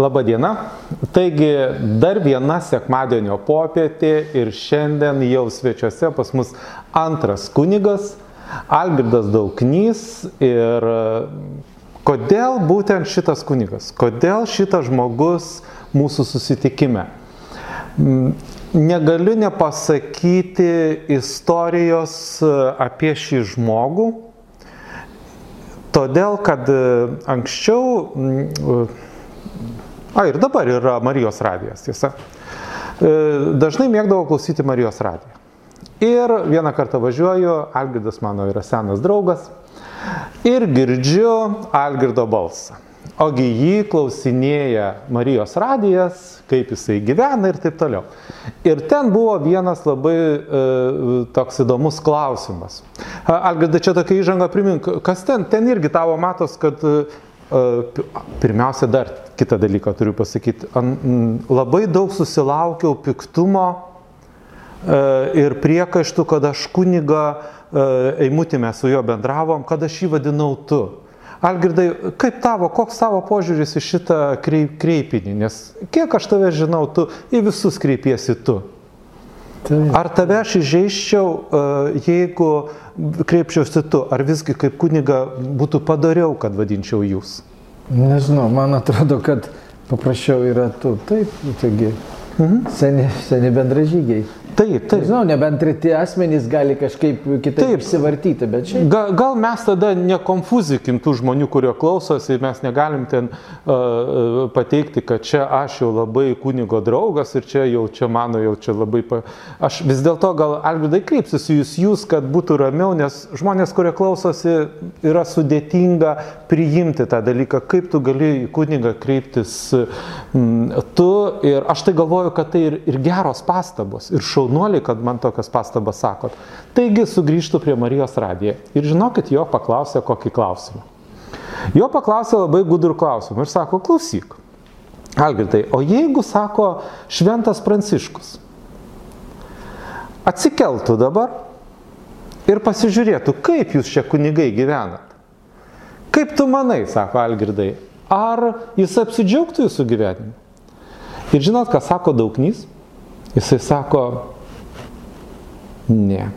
Labą dieną. Taigi dar viena sekmadienio popietė ir šiandien jau svečiuose pas mus antras kunigas Algirdas Dauknys. Ir kodėl būtent šitas kunigas? Kodėl šitas žmogus mūsų susitikime? Negaliu nepasakyti istorijos apie šį žmogų, todėl kad anksčiau A, ir dabar yra Marijos radijas, tiesa. Dažnai mėgdavau klausyti Marijos radiją. Ir vieną kartą važiuoju, Algirdas mano yra senas draugas, ir girdžiu Algirdo balsą. Ogi jį klausinėja Marijos radijas, kaip jisai gyvena ir taip toliau. Ir ten buvo vienas labai e, toks įdomus klausimas. Algirdai, čia tokia įžanga primink, kas ten? Ten irgi tavo matos, kad e, Pirmiausia, dar kitą dalyką turiu pasakyti. Labai daug susilaukiau piktumo ir priekaištų, kad aš kuniga Eimutime su juo bendravom, kad aš jį vadinau tu. Algirdai, kaip tavo, koks tavo požiūris į šitą kreipinį? Nes kiek aš tave žinau, tu į visus kreipiesi tu. Taip. Ar tave aš įžeiščiau, jeigu kreipčiausi tu, ar visgi kaip kuniga būtų padariau, kad vadinčiau jūs? Nežinau, man atrodo, kad paprasčiau yra tu. Taip, taigi, mhm. seni, seni bendražygiai. Taip, taip. Žinau, nebent treti asmenys gali kažkaip kitaip taip. išsivartyti, bet šiaip. Gal, gal mes tada nekonfuzikim tų žmonių, kurie klausosi, mes negalim ten uh, pateikti, kad čia aš jau labai kunigo draugas ir čia jau čia mano, jau čia labai... Pa... Aš vis dėlto gal Alvidai kreipsiuosi jūs, jūs, kad būtų ramiau, nes žmonės, kurie klausosi, yra sudėtinga priimti tą dalyką, kaip tu gali į kunigą kreiptis mm, tu ir aš tai galvoju, kad tai ir, ir geros pastabos, ir šau šaunuoliai, kad man tokias pastabas sakot. Taigi sugrįžtų prie Marijos radiją ir žinokit, jo paklausė kokį klausimą. Jo paklausė labai gudrų klausimą ir sako, klausyk. Algirdai, o jeigu, sako, šventas Pranciškus atsikeltų dabar ir pasižiūrėtų, kaip jūs čia kunigai gyvenat. Kaip tu manai, sako Algirdai, ar jis apsidžiaugtų jūsų gyvenimu? Ir žinot, ką sako Dauknys? Jisai sako, ne,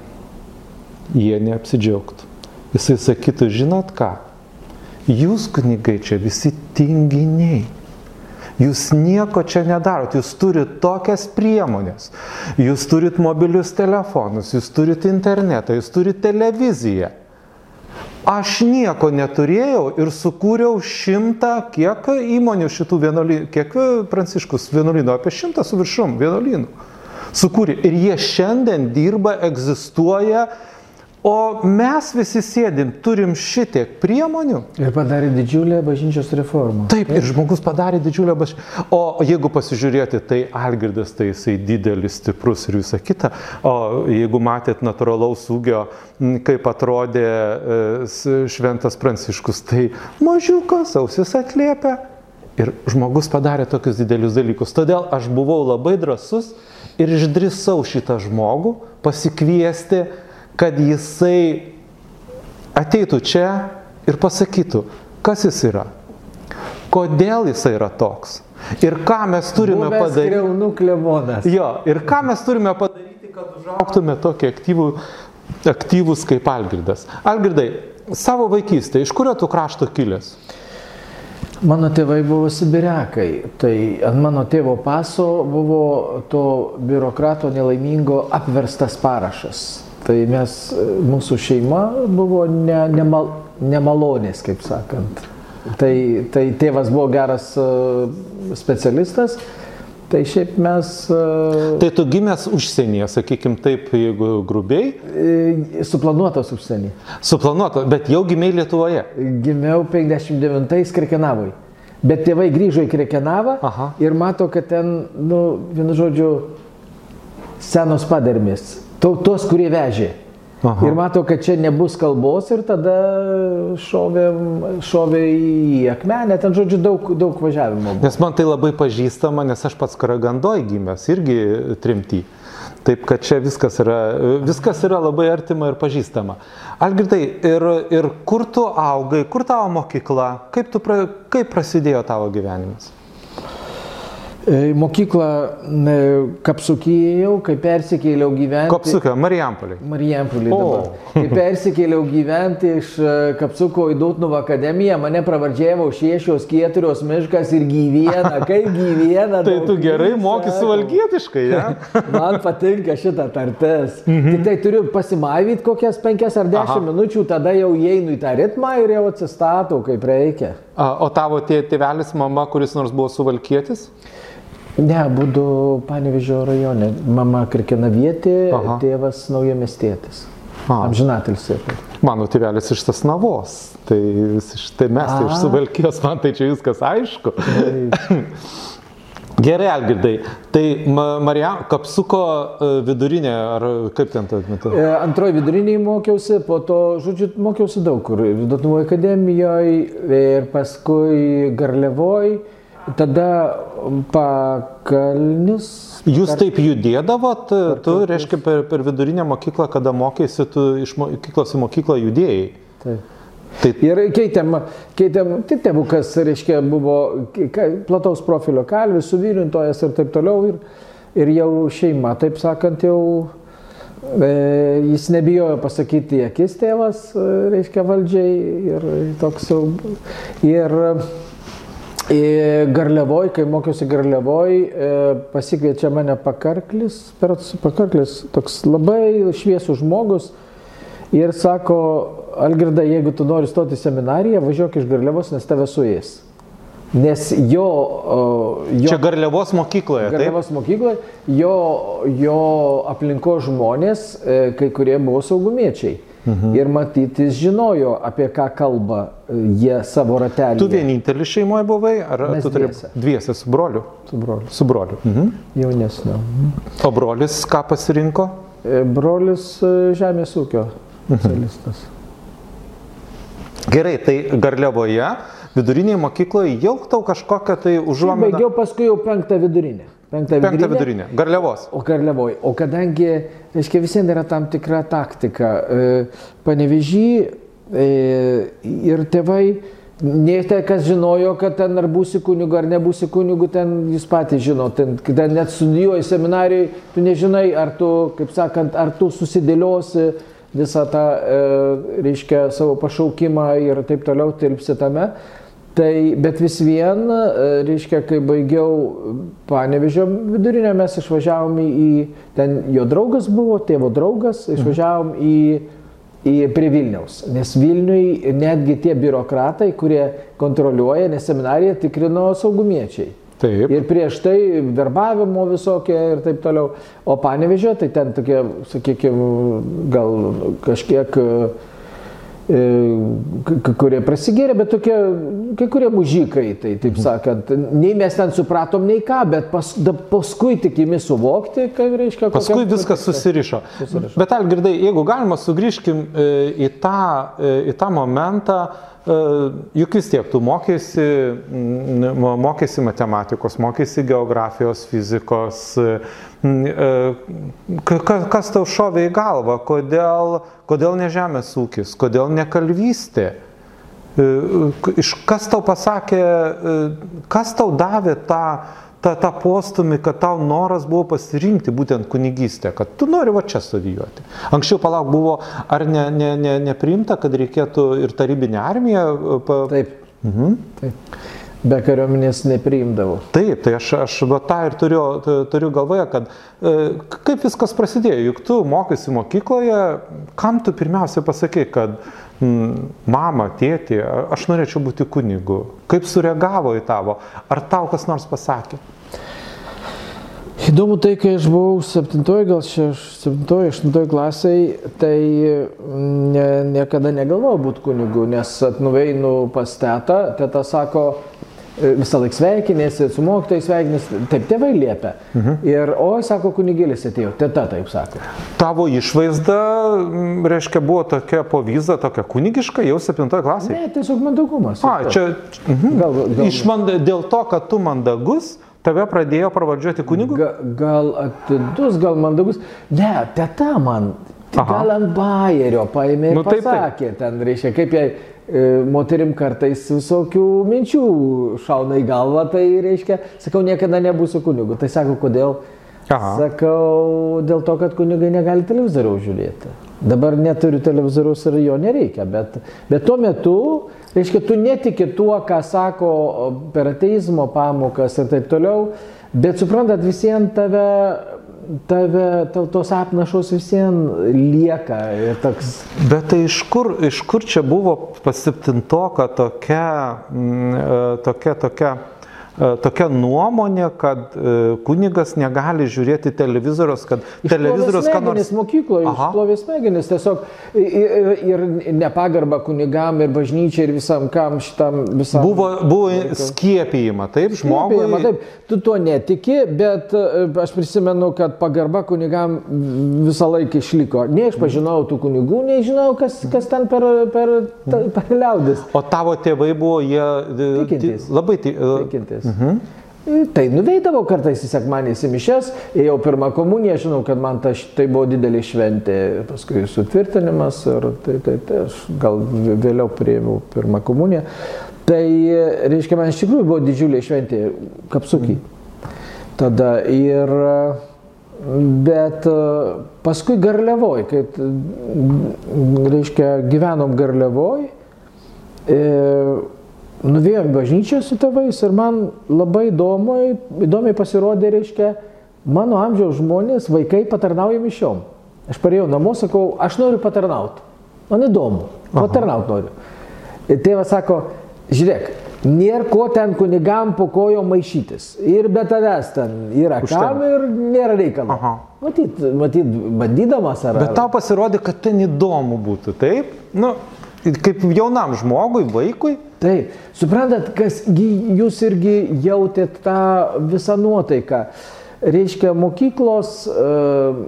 jie neapsidžiaugtų. Jisai sakytų, žinot ką, jūs kunigai čia visi tinginiai. Jūs nieko čia nedarot, jūs turit tokias priemonės, jūs turit mobilius telefonus, jūs turit internetą, jūs turit televiziją. Aš nieko neturėjau ir sukūriau šimtą, kiek įmonių šitų vienuolynų, kiek pranciškus vienuolynų, apie šimtą su viršum vienuolynų sukūrė. Ir jie šiandien dirba, egzistuoja, o mes visi sėdim, turim šitiek priemonių. Ir padarė didžiulę bažnyčios reformą. Taip, ir žmogus padarė didžiulę bažnyčios. O jeigu pasižiūrėti, tai Algirdas, tai jisai didelis, stiprus ir visa kita. O jeigu matėt natūralaus ūgio, kaip atrodė e, šventas pranciškus, tai mažiukas, ausis atliepia. Ir žmogus padarė tokius didelius dalykus. Todėl aš buvau labai drasus ir išdrisau šitą žmogų pasikviesti, kad jisai ateitų čia ir pasakytų, kas jis yra, kodėl jisai yra toks ir ką mes turime Buvęs padaryti. Jo, ir ką mes turime padaryti, kad užauktume tokį aktyvų, aktyvus kaip Algirdas. Algirdai, savo vaikystę, iš kurio tu krašto kilęs? Mano tėvai buvo sibiriakai, tai ant mano tėvo paso buvo to biurokrato nelaimingo apverstas parašas. Tai mes, mūsų šeima buvo ne, nemal, nemalonės, kaip sakant. Tai, tai tėvas buvo geras e, specialistas, Tai šiaip mes. Uh, tai tu gimęs užsienyje, sakykim taip, jeigu grubiai? E, suplanuotas užsienyje. Suplanuotas, bet jau gimiai Lietuvoje? Gimiau 59-ais Krekenavui. Bet tėvai grįžo į Krekenavą Aha. ir mato, kad ten, nu, vienu žodžiu, senos padermės. Tos, kurie vežė. Aha. Ir mato, kad čia nebus kalbos ir tada šovė, šovė į akmenę, ten žodžiu daug, daug važiavimo. Buvo. Nes man tai labai pažįstama, nes aš pats Karagandoj gimęs, irgi trimty. Taip kad čia viskas yra, viskas yra labai artima ir pažįstama. Algirdai, ir, ir kur tu augai, kur tavo mokykla, kaip, pra, kaip prasidėjo tavo gyvenimas? Į mokyklą e, Kapsukijau, kai persikėliau gyventi. Marijampoliai. Marijampolį dabar. Kai persikėliau gyventi iš e, Kapsuko į Dautnuvo akademiją, mane pravardžiavo šešios keturios miškas ir gyviena. Kaip gyviena. Tai tu gerai moki suvalgietiškai, ne? Man patinka šitą tartes. Mhm. Tik tai turiu pasimavyti kokias penkias ar dešimt Aha. minučių, tada jau įeinu į tą ritmą ir jau atsistatau kaip reikia. O tavo tė- tėvelis, mama, kuris nors buvo suvalkietis? Ne, būdu Panevežio rajone. Mama Kirkenavietė, Aha. tėvas naujamestėtis. A. Amžinatilsi. Mano tėvelis iš Tasnavos. Tai, tai mes tai iš suvalkijos, man tai čia viskas aišku. Gerai, Algirdai. Tai Ma- Marija Kapsuko e, vidurinė, ar kaip ten tai metu? E, Antroji viduriniai mokiausi, po to, žodžiu, mokiausi daug kur. Dotnuvo akademijoje ir paskui Garliavoj, tada Pakalnis. Jūs taip judėdavot, tu, reiškia, per, per vidurinę mokyklą, kada mokėsi, tu iš mokyklos į mokyklą judėjai. Taip. Tai Ir keitėm, keitėm, tai tėvukas, reiškia, buvo plataus profilio kalvis, suvirintojas ir taip toliau. Ir, ir jau šeima, taip sakant, jau e, jis nebijojo pasakyti akis tėvas, e, reiškia, valdžiai. Ir toks jau. Ir e, Garliavoj, kai mokiausi Garliavoj, e, pasikviečia mane pakarklis, per pakarklis, toks labai šviesų žmogus. Ir sako, Algirda, jeigu tu nori stoti seminariją, važiuok iš Garliavos, nes tave suės. Nes jo, jo čia Garliavos mokykloje, taip? Garliavos mokykloje, jo, jo aplinko žmonės, e, kai kurie buvo saugumiečiai. Mhm. Ir matyti, jis žinojo, apie ką kalba e, jie savo ratelį. Tu vienintelis šeimoje buvai, ar Mes tu turi dviese su broliu? Su broliu. Su broliu. Mhm. Jaunesnio. O brolis ką pasirinko? E, Brolis e, žemės ūkio Mhm. specialistas. Gerai, tai Garliavoje, viduriniai mokykloje jau tau kažkokią tai užuominą. Baigiau paskui jau penktą vidurinę. Penktą Penktą vidurinę. Garliavos. O Garliavoj. O kadangi, reiškia, visiems yra tam tikra taktika. Panevežį ir tėvai, ne tai, kas žinojo, kad ten ar būsi kunigu ar nebūsi kunigu, ten jūs patys žino, ten, ten net studijuoji seminarijai, tu nežinai, ar tu, kaip sakant, ar tu susidėliosi visą tą, e, reiškia, savo pašaukimą ir taip toliau tilpsi tame. Tai, bet vis vien, e, reiškia, kai baigiau Panevežio vidurinę, mes išvažiavom į, ten jo draugas buvo, tėvo draugas, išvažiavom į, į prie Vilniaus. Nes Vilniui netgi tie biurokratai, kurie kontroliuoja, nes seminariją tikrino saugumiečiai. Taip. Ir prieš tai verbavimo visokie ir taip toliau. O panevežė, tai ten tokie, sakykime, gal kažkiek, kai kurie prasigėrė, bet tokie, kai kurie mužikai, tai taip sakant, nei mes ten supratom, nei ką, bet pas, da, paskui tik imi suvokti, ką reiškia. kokia- Paskui viskas susirišo. Susirišo. Bet Algirdai, jeigu galima, sugrįžkim e, į tą, e, į tą momentą, e, juk vis tiek tu mokėsi, mo- mokėsi matematikos, mokėsi geografijos, fizikos. e, e, ka- ka- Kas tau šovė į galvą, kodėl, kodėl ne žemės ūkis, kodėl ne kalvystė? E, Iš kas tau pasakė, e, kas tau davė tą, tą, tą postumį, kad tau noras buvo pasirinkti būtent kunigystę, kad tu nori va čia studijuoti. Anksčiau palauk buvo, ar ne, ne, ne, nepriimta, kad reikėtų ir tarybinę armiją. e, Pa... Taip. Mhm. Taip. Be kariuomenės nepriimdavo. Taip, tai aš, aš va, tą ir turiu, tu- turiu galvoje, kad e, kaip viskas prasidėjo, juk tu mokysi mokykloje, kam tu pirmiausia pasakai, kad mama, tėti, aš norėčiau būti kunigu. Kaip sureagavo į tavo, ar tau kas nors pasakė? Įdomu tai, kai aš buvau 7, gal 7-8 klasiai, tai ne, niekada negalvojau būti kunigu, nes atnuveinu pas tetą, teta sako, visą laiką sveikinėsi, su mokytojais sveikinėsi, taip tėvai liepia. Mhm. Ir, o, sako, kunigėlis atėjo, teta taip sako. Tavo išvaizda, reiškia, buvo tokia povyza, tokia kunigiška, jau 7 klasėje. Ne, tiesiog mandagumas. A, čia mhm. Gal, gal, iš man, dėl to, kad tu mandagus, tave pradėjo pravardžiuoti kunigu? Ga, gal atidus, gal mandagus. Ne, teta man. Aha. Gal ant bajerio paėmė ir Nu, nu, taip, taip. pasakė, ten reiškia, kaip jai e, moterim kartais visokių minčių šauna į galvą, tai reiškia, sakau, niekada nebūsiu kunigu. Tai sako, kodėl? Aha. Sakau, dėl to, kad kunigai negali televizoriaus žiūrėti. Dabar neturiu televizoriaus ir jo nereikia, bet, bet tuo metu, reiškia, tu netiki tuo, ką sako per ateizmo pamokas ir taip toliau, bet suprantat, visiems tave, tave, tau tos apnašos visiems lieka ir toks. Bet tai iš kur, iš kur čia buvo pasiptintoka tokia, mm, e, tokia, tokia E, tokia nuomonė, kad e, kunigas negali žiūrėti televizorius, kad televizorius ką nors... Mokykloje išplovė smegenis, tiesiog ir, ir nepagarba kunigam ir bažnyčiai ir visam kam šitam visam. Buvo, buvo skiepijama, taip, žmogui. Skiepijama, taip, tu tuo netiki, bet e, aš prisimenu, kad pagarba kunigam visą laiką išliko. Ne aš pažinojau tų kunigų, nežinau, kas, kas ten per, per, per liaudis. O tavo tėvai buvo, jie tikintys. labai tikintys. Mhm. Tai nuveidavo kartais į sekmanį į mišes, ėjau pirmą komuniją, žinau, kad man ta, tai buvo didelė šventė, paskui sutvirtinimas ir tai, tai, tai aš gal vėliau priėmiau pirmą komuniją. Tai reiškia, man iš tikrųjų buvo didžiulė šventė, kapsukiai. Tada ir, bet paskui garliavoj, kai, reiškia, gyvenom garliavoj, e, nuvėjom bažnyčią su tėvais ir man labai įdomu, įdomiai pasirodė, reiškia, mano amžiaus žmonės, vaikai patarnauja mišiom. Aš parėjau namo, sakau, aš noriu patarnauti. Man įdomu, patarnauti noriu. Ir tėvas sako, žiūrėk, nėra ko ten kunigam po kojo maišytis. Ir be tavęs ten yra kam ir nėra reikalo. Aha. Matyt, matyt, bandydamas ar... Bet tau pasirodė, kad ten įdomu būtų, taip? Nu, kaip jaunam žmogui, vaikui. Taip, suprantat, kas jūs irgi jautėt tą visą nuotaiką. Reiškia, mokyklos uh,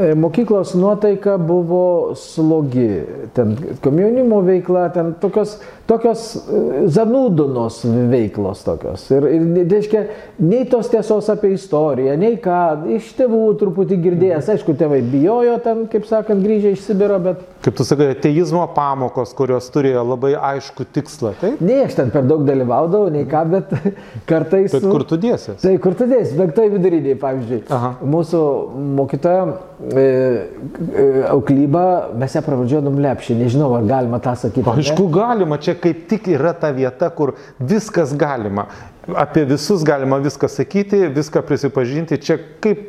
E, mokyklos nuotaika buvo slogi, ten komjaunimo veikla, ten tokios, tokios e, zanūdonos veiklos tokios. Ir, ir reiškia, nei tos tiesos apie istoriją, nei ką, iš tėvų truputį girdėjęs, aišku, tėvai bijojo ten, kaip sakant, grįžę iš Sibiro, bet... Kaip tu sakai, ateizmo pamokos, kurios turėjo labai aišku tikslą, taip? Ne, aš ten per daug dalyvaudavau, nei ką, bet kartais... Bet kur tu dėsies? Tai kur tu dėsies, penktoj viduriniai, pavyzdžiui. Aha. Mūsų mokytoja E, e, auklybą mes ją pravardžiuodom lepšį, nežinau, ar galima tą sakyti. Aišku, galima, čia kaip tik yra ta vieta, kur viskas galima. Apie visus galima viską sakyti, viską prisipažinti. Čia kaip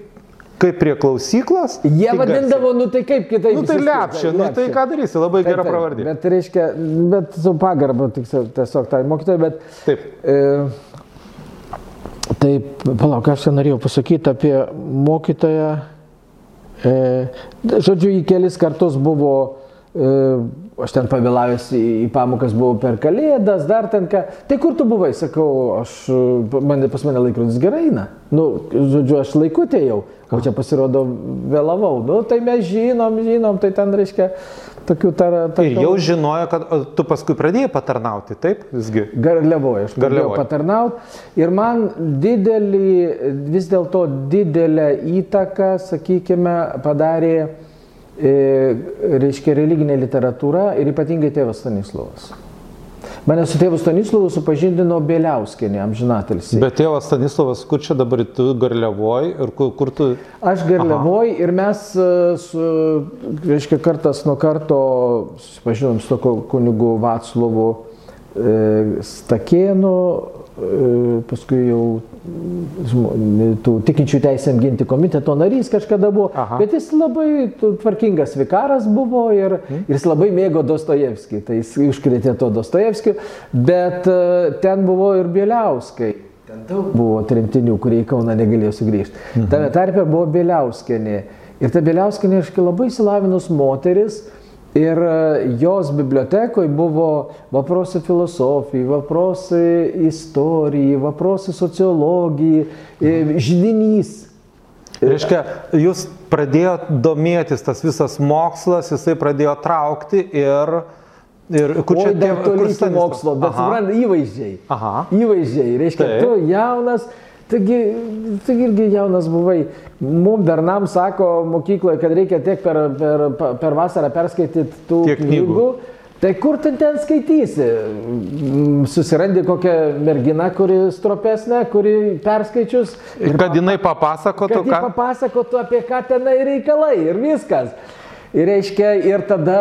kaip prie klausyklos. Jie vadindavo, garsiai. nu tai kaip kitaip. Nu tai lepšė, nu tai ką darysi, labai taip, gera pravardė. Bet reiškia, bet su pagarba tiesiog tai mokytojai, bet... Taip. E, taip, palauk, aš norėjau pasakyti apie mokytoją E, žodžiu, į kelis kartus buvo, e, aš ten pavėlavęs į pamokas buvau per kalėdas, dar ten ką. Tai kur tu buvai, sakau, aš, man, pas mane laikrodis gerai eina. Nu, žodžiu, aš laiku atėjau, o čia pasirodo vėlavau. Nu, tai mes žinom, žinom, tai ten reiškia tokių tar... tar ir jau žinojo, kad tu paskui pradėjai patarnauti, taip visgi? Garliavoju, aš pradėjau patarnauti. Ir man didelį, vis dėlto didelę įtaką, sakykime, padarė, reiškia, religinė literatūra ir ypatingai tėvas Stanislavas. Mane su tėvu Stanislovu supažindino Bėliauskinė, amžinatelsi. Bet tėvas Stanislavas, kur čia dabar tu garliavoj ir kur, kur tu? Aš garliavoj Aha. ir mes, e, su, reiškia, kartas nuo karto susipažinom su to kunigu Vaclovu e, Stakėnu, E, paskui jau tų tikinčių teisėm ginti komiteto narys kažkada buvo, Aha. bet jis labai tvarkingas vikaras buvo ir, hmm. ir jis labai mėgo Dostojevskį, tai jis užkrėtė to Dostojevskį, bet e, ten buvo ir Bieliauskai. Ten daug buvo tremtinių, kurie į Kauną negalėjo sugrįžti. Mhm. Tame tarpe buvo Bieliauskinė. Ir ta Bieliauskinė, aiškiai, labai įsilavinus moteris, Ir e, jos bibliotekoje buvo vaprosai filosofijai, vaprosai istorijai, vaprosai sociologijai, e, žydinys. Reiškia, jūs pradėjot domėtis, tas visas mokslas, jisai pradėjo traukti ir... Ir kur čia tie mokslo, bet suprantate, įvaizdžiai. Aha. Įvaizdžiai, reiškia, Taip. tu jaunas, Taigi, taigi irgi jaunas buvai. Mums bernam sako mokykloje, kad reikia tiek per, per, per vasarą perskaityti tų tiek knygų. knygų. Tai kur tu ten skaitysi? Susirandi kokią merginą, kuri stropesnė, kuri perskaičius. Kad jinai papasakotų, Kad ką. papasakotų apie ką tenai reikalai ir viskas. Ir reiškia, ir tada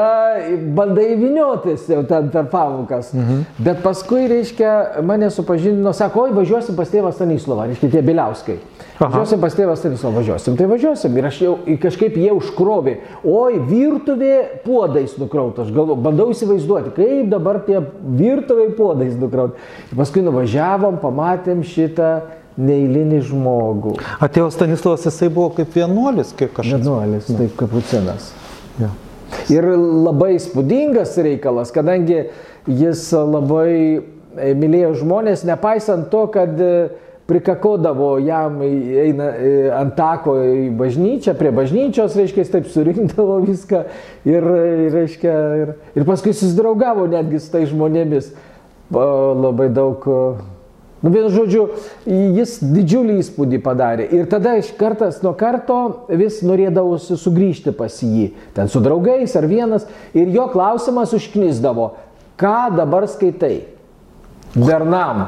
bandai įviniotis jau ten per pamokas. Mhm. Bet paskui, reiškia, mane supažindino, sako, oi, važiuosim pas tėvą Stanislavą, reiškia, tie Biliauskai. Važiuosim pas tėvą Stanislavą, važiuosim, tai važiuosim. Ir aš jau kažkaip jie užkrovė. Oi, virtuvė puodais nukrauta. Aš galvoju, bandau įsivaizduoti, kaip dabar tie virtuviai puodais nukrauti. Ir paskui nuvažiavom, pamatėm šitą neįlinį žmogų. Atėjo Stanislavas, jisai buvo kaip vienuolis, kiek aš Vienuolis, taip, kapucinas. Ja. Ir labai spūdingas reikalas, kadangi jis labai e, mylėjo žmonės, nepaisant to, kad e, prikakodavo jam eina e, ant tako į bažnyčią, prie bažnyčios, reiškia, jis taip surinkdavo viską ir, reiškia, ir, ir paskui susidraugavo netgi su tai žmonėmis. Labai daug Nu, vienu žodžiu, jis didžiulį įspūdį padarė. Ir tada iš kartas nuo karto vis norėdavosi sugrįžti pas jį. Ten su draugais ar vienas. Ir jo klausimas užknisdavo, ką dabar skaitai? Bernam.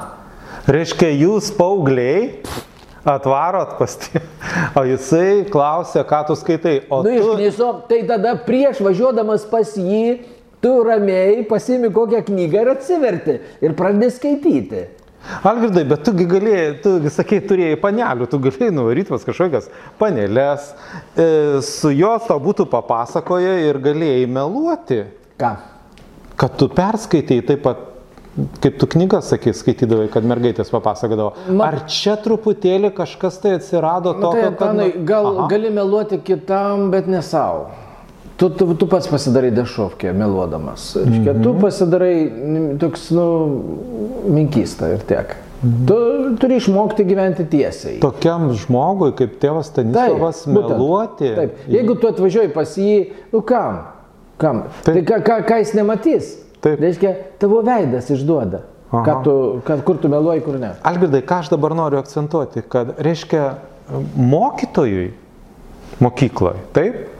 Reiškia, jūs paaugliai atvarot pas tį, o jisai klausia, ką tu skaitai. O Nu, tu... iškniso, tai tada prieš važiuodamas pas jį, tu ramiai pasimi kokią knygą ir atsiverti. Ir pradedi skaityti. Algirdai, bet tugi galėjai, tu sakei, turėjai panelių, tu galėjai nuvaryti pas kažkokias panelės, e, su jos tau būtų papasakoję ir galėjai meluoti, Ką? kad tu perskaitėjai taip pat, kaip tu knygas, sakai, skaitydavai, kad mergaitės papasakodavo. Ma- Ar čia truputėlį kažkas tai atsirado Nu, tai, kad... Antanai, gal Aha. gali meluoti kitam, bet ne savo. Tu, tu, tu pats pasidarai dešovkę, meluodamas. Reiškia, tu pasidarai mm, toks, nu, minkista ir tiek. Tu turi išmokti gyventi tiesiai. Tokiam žmogui, kaip tėvas Stanislavas, būtent. meluoti. Taip. Jeigu tu atvažiuoji pas jį, nu kam? Kam? Taip. Tai ką, ką, ką jis nematys? Taip. Reiškia, tavo veidas išduoda. Ką tu, kad, kur tu meluoji, kur ne. Algirdai, ką aš dabar noriu akcentuoti, kad reiškia mokytojui mokykloje, taip,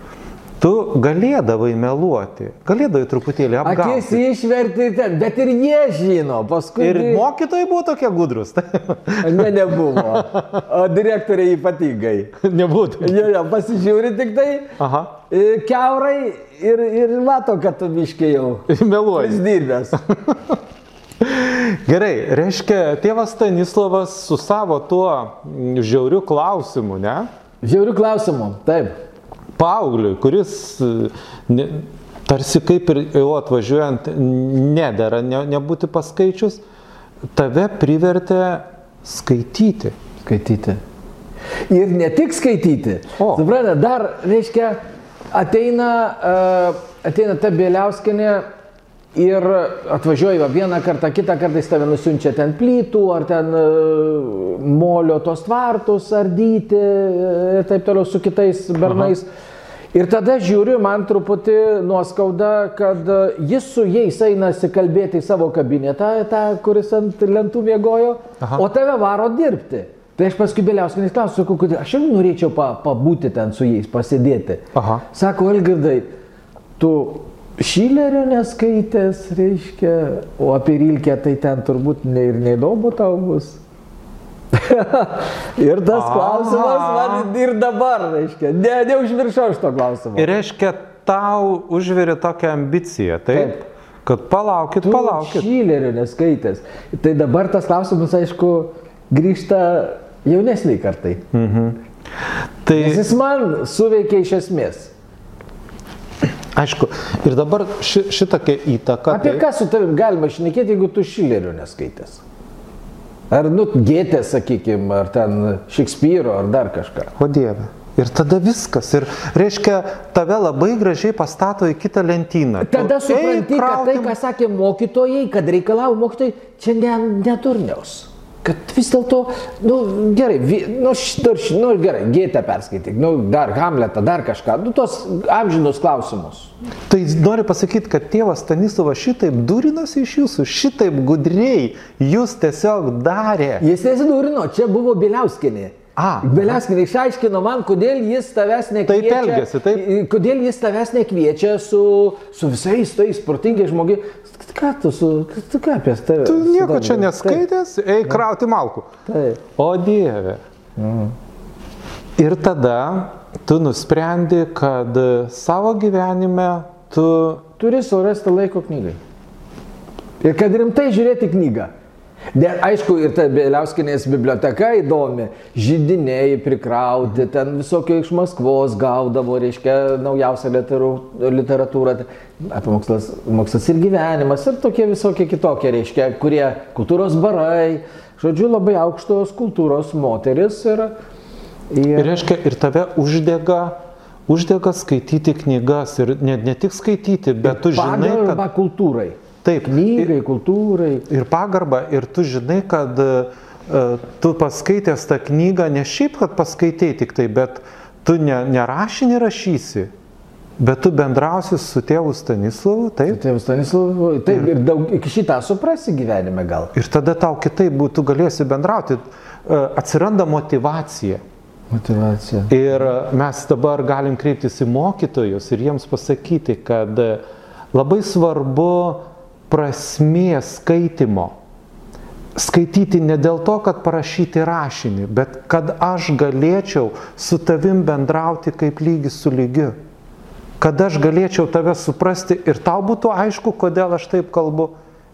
tu galėdavai meluoti, galėdavai truputėlį Akis apgauti. išverti ten, bet ir jie žino, paskui. Ir mokytojai buvo tokie gudrus, Ne, nebuvo. O direktoriai ypatingai. nebūtų. Jie jau pasižiūri tik tai Aha, e, keurai ir, ir mato, kad tu biškiai jau meluoji. dirbęs. Gerai, reiškia, tėvas Stanislavas su savo tuo žiauriu klausimu, ne? Žiaurių klausimų. Taip. Pauliui, kuris e, ne, tarsi kaip ir jau atvažiuojant nedara ne, nebūti paskaičius, tave privertė skaityti. Skaityti. Ir ne tik skaityti. O. Suprantate, dar, reiškia, ateina, uh, ateina ta Bieliauskinė ir atvažiuoja va vieną kartą, kitą kartą jis tave nusiunčia ten plytų, ar ten uh, molio tos tvartus ardyti e, ir taip toliau su kitais bernais. Ir tada žiūriu, man truputį nuoskauda, kad e, jis su jais einasi kalbėti į savo kabinetą, tą, kuris ant lentų mėgojo, Aha. o tave varo dirbti. Tai aš paskui Biliauskinis klausiu, sakau, kodėl aš irgi norėčiau pa, pabūti ten su jais, pasėdėti. Aha. Sako, Elgirdai, tu Šilerio neskaitęs, reiškia, o apie Rilkę tai ten turbūt ne, ir neįdomu tau bus. ir tas A. klausimas man ir dabar, reiškia, ne, neužmiršau šito klausimo. Ir reiškia, tau užvirė tokią ambiciją, taip? Taip. Kad palaukit, palaukit. Šilerio neskaitęs. Tai dabar tas klausimas, aišku, grįžta jaunesniai kartai. Tai Nes jis man suveikė iš esmės. Aišku, ir dabar ši, šitokia įtaka. Apie tai- ką su tavim galima šnekėti, jeigu tu Šilerio neskaitęs? Ar, nu, Gėtė, sakykime, ar ten Šekspyro, ar dar kažką. O Dieve. Ir tada viskas. Ir reiškia, tave labai gražiai pastato į kitą lentyną. Tada Tu, "Ei, supranti, kad tai, kraukim." ką sakė mokytojai, kad reikalavo mokytojai, čia ne, neturniaus. Kad vis dėlto, nu gerai, vi- nu, dar š- nu gerai, gėtę perskaityk, nu dar Hamletą, dar kažką, nu tos amžinus klausimus. Tai nori pasakyti, kad tėvas Stanislavas šitaip durinosi iš jūsų, šitaip gudriai jūs tiesiog darė. Jis nesidūrino, čia buvo Biliauskinė. A. Beliauskinai išaiškino man, kodėl jis tavęs nekviečia. Taip elgiasi, taip. Kodėl jis tavęs nekviečia su, su visais tais protingiais žmogiai. Ką tu su... Tu ką apie tave? Tu nieko čia neskaitęs, eik krauti malkų. Taip. taip. O Dieve. Ir tada tu nusprendi, kad savo gyvenime tu Turi surasti laiko knygai. Ir kad rimtai žiūrėti knygą. De, aišku, ir ta Bėliauskinės biblioteka įdomi, žydiniai prikrauti, ten visokio iš Maskvos gaudavo, reiškia, naujausią literatūrą, apie mokslas, mokslas ir gyvenimas, ir tokie visokie kitokie, reiškia, kurie kultūros barai, žodžiu, labai aukštos kultūros moteris ir... Ir ir reiškia, ir tave uždega, uždega skaityti knygas ir ne, ne tik skaityti, bet tu žinai, kad kultūrai. Taip. Knygai, kultūrai. Ir pagarba, ir tu žinai, kad uh, tu paskaitęs tą knygą ne šiaip, kad paskaitai tik tai, bet tu ne, ne rašinį rašysi, bet tu bendrausi su tėvu Stanislovu, taip. Tėvas Stanislavas, taip, ir daug, iki šitą suprasi gyvenime gal. Ir tada tau kitaip būtų galėsi bendrauti, uh, atsiranda motivacija. Motivacija. Ir mes dabar galim kreiptis į mokytojus ir jiems pasakyti, kad labai svarbu prasmė skaitimo. Skaityti ne dėl to, kad parašyti rašinį, bet kad aš galėčiau su tavim bendrauti kaip lygis su lygiu. Kad aš galėčiau tave suprasti ir tau būtų aišku, kodėl aš taip kalbu,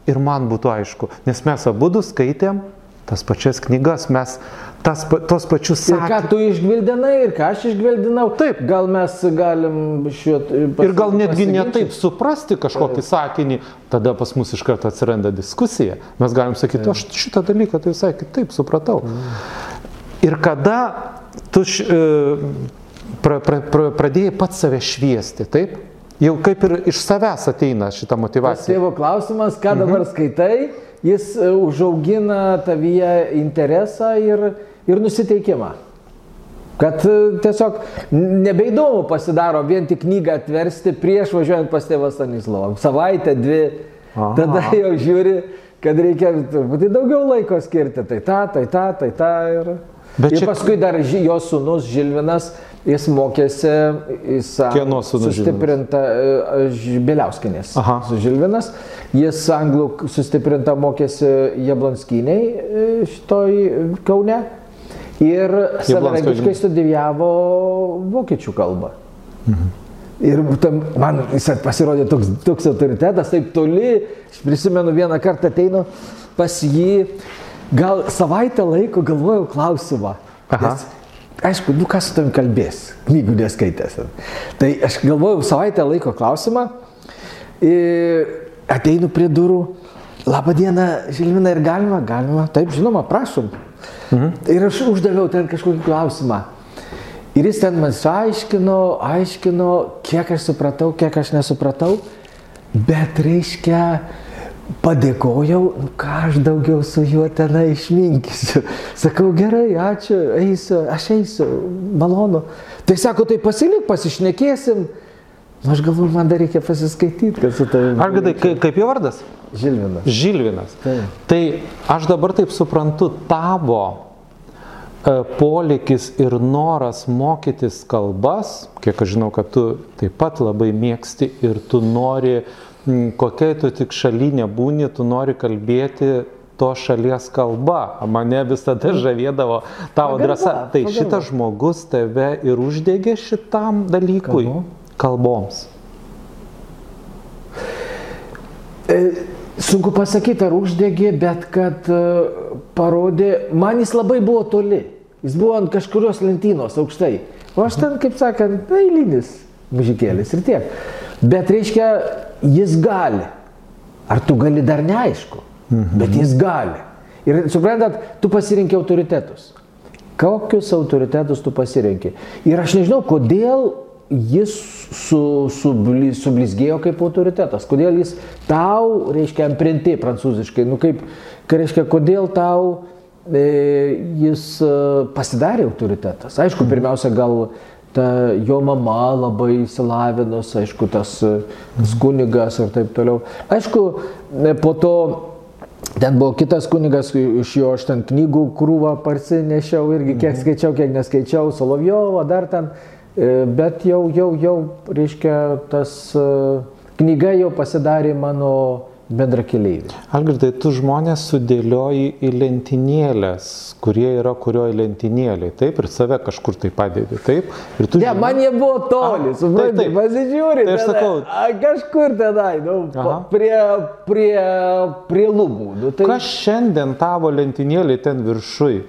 ir man būtų aišku. Nes mes abu skaitėm tas pačias knygas, mes tas, tos pačius Ir ką sakinius. tu išgvildinai, ir ką aš išgvildinau. Taip. Gal mes galim šiuo... Ir gal netgi ne taip suprasti kažkokį sakinį, tada pas mus iš karto atsiranda diskusija. Mes galim sakyti, aš šitą dalyką tai visai kitaip supratau. Ir kada tu š, e, pra, pra, pra, pradėjai pats save šviesti, taip? Jau kaip ir iš savęs ateina šita Tas motivacija. tėvo klausimas, ką Mhm. dabar skaitai, jis e, užaugina tavyje interesą ir, ir nusiteikimą. Kad e, tiesiog nebeįdomu pasidaro vien tik knygą atversti prieš važiuojant pas tėvą Stanislavą. Savaitę, dvi, Aha. tada jau žiūri, kad reikia truputį daugiau laiko skirti. Tai tą, tai tą, tai tą. Ir, Bet ir čia- paskui dar ži- jo sūnus Žilvinas, jis mokėsi, jis Kieno sustiprinta Beliauskinės. Aha. Su Žilvinas. Jis anglų sustiprinta mokėsi Jablonskiniai e, šitoj Kaune. Ir savarankiškai studijavo vokiečių kalbą. Ir tam, man jis pasirodė toks, toks autoritetas, taip toli. Aš prisimenu vieną kartą ateinu pas jį, gal savaitę laiko galvojau klausimą. Aha. Nes, aišku, nu kas su tavim kalbės, knygų neskaitęs. Tai aš galvojau savaitę laiko klausimą. Ateinu prie durų. Labą dieną, Žilvina, ir galima, galima. Taip, žinoma, prašom. Mhm. Ir aš uždaviau ten kažkokį klausimą. Ir jis ten man aiškino, aiškino, kiek aš supratau, kiek aš nesupratau. Bet reiškia, padėkojau, nu ką aš daugiau su juo tenai išminkysiu. Sakau, gerai, ačiū, eisiu, aš eisiu, malonu. Tai sako, tai pasilik, pasišnekėsim. Nu, aš galvoju, man dar reikia pasiskaityti, kad su tavimi. Argadai, kai- kaip jo vardas? Žilvinas. Žilvinas. Taip. Tai aš dabar taip suprantu, tavo e, polėkis ir noras mokytis kalbas, kiek aš žinau, kad tu taip pat labai mėgsti ir tu nori, m, kokiai tu tik šalyje būni, tu nori kalbėti to šalies kalba. Mane visada žavėdavo tavo Pagarba, drąsa. Tai pagarba. šitas žmogus tave ir uždegė šitam dalykui. Kalbom? Kalboms. E, Sunku pasakyti, ar uždegė, bet kad e, parodė, man jis labai buvo toli. Jis buvo ant kažkurios lentynos aukštai. O aš ten, kaip sakant, eilinis mužikėlis ir tiek. Bet reiškia, jis gali. Ar tu gali dar neaišku, bet jis gali. Ir suprantat, tu pasirinkai autoritetus. Kokius autoritetus tu pasirinkai? Ir aš nežinau, kodėl jis su, subli, sublizgėjo kaip autoritetas. Kodėl jis tau, reiškia, imprinti prancūziškai. Nu kaip, ką reiškia, kodėl tau e, jis e, pasidarė autoritetas. Aišku, pirmiausia, gal ta jo mama labai įsilavinus, aišku, tas, e, tas kunigas ir taip toliau. Aišku, e, po to Ten buvo kitas kunigas, iš jo aš ten knygų krūvą parsinešiau, irgi kiek Mhm. skaičiau, kiek neskaičiau, Solovjovo, dar ten, e, bet jau, jau, jau, reiškia, tas knyga jau pasidarė mano bendra keliaiviai. Algirdai, tu žmonės sudėlioji į lentynėlės, kurie yra kurioje lentynėlė, taip, ir save kažkur tai padėdi, taip. Ne, žinai- man jie buvo toli, taip. pasižiūri, Tai aš sakau- a, kažkur tenai, nu, Aha. prie, prie, prie lubų. Nu, tai, Kas šiandien tavo lentynėlė ten viršui?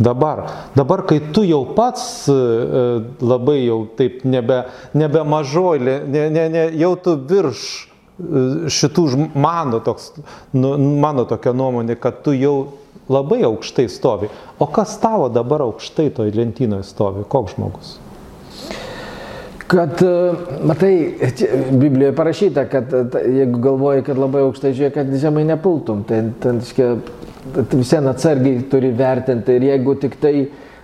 Dabar, dabar, kai tu jau pats e, e, labai jau taip nebe, nebe mažoj, ne, ne, ne, jau tu virš šitų mano, toks, nu, mano tokia nuomonė, kad tu jau labai aukštai stovi. O kas tavo dabar aukštai toj lentynoje stovi? Koks žmogus? Kad, e, matai, Biblijoje parašyta, kad e, jeigu galvoji, kad labai aukštai žiūrėk, kad žemai nepultum, tai ten, reiškia, visieną atsargiai turi vertinti ir jeigu tik tai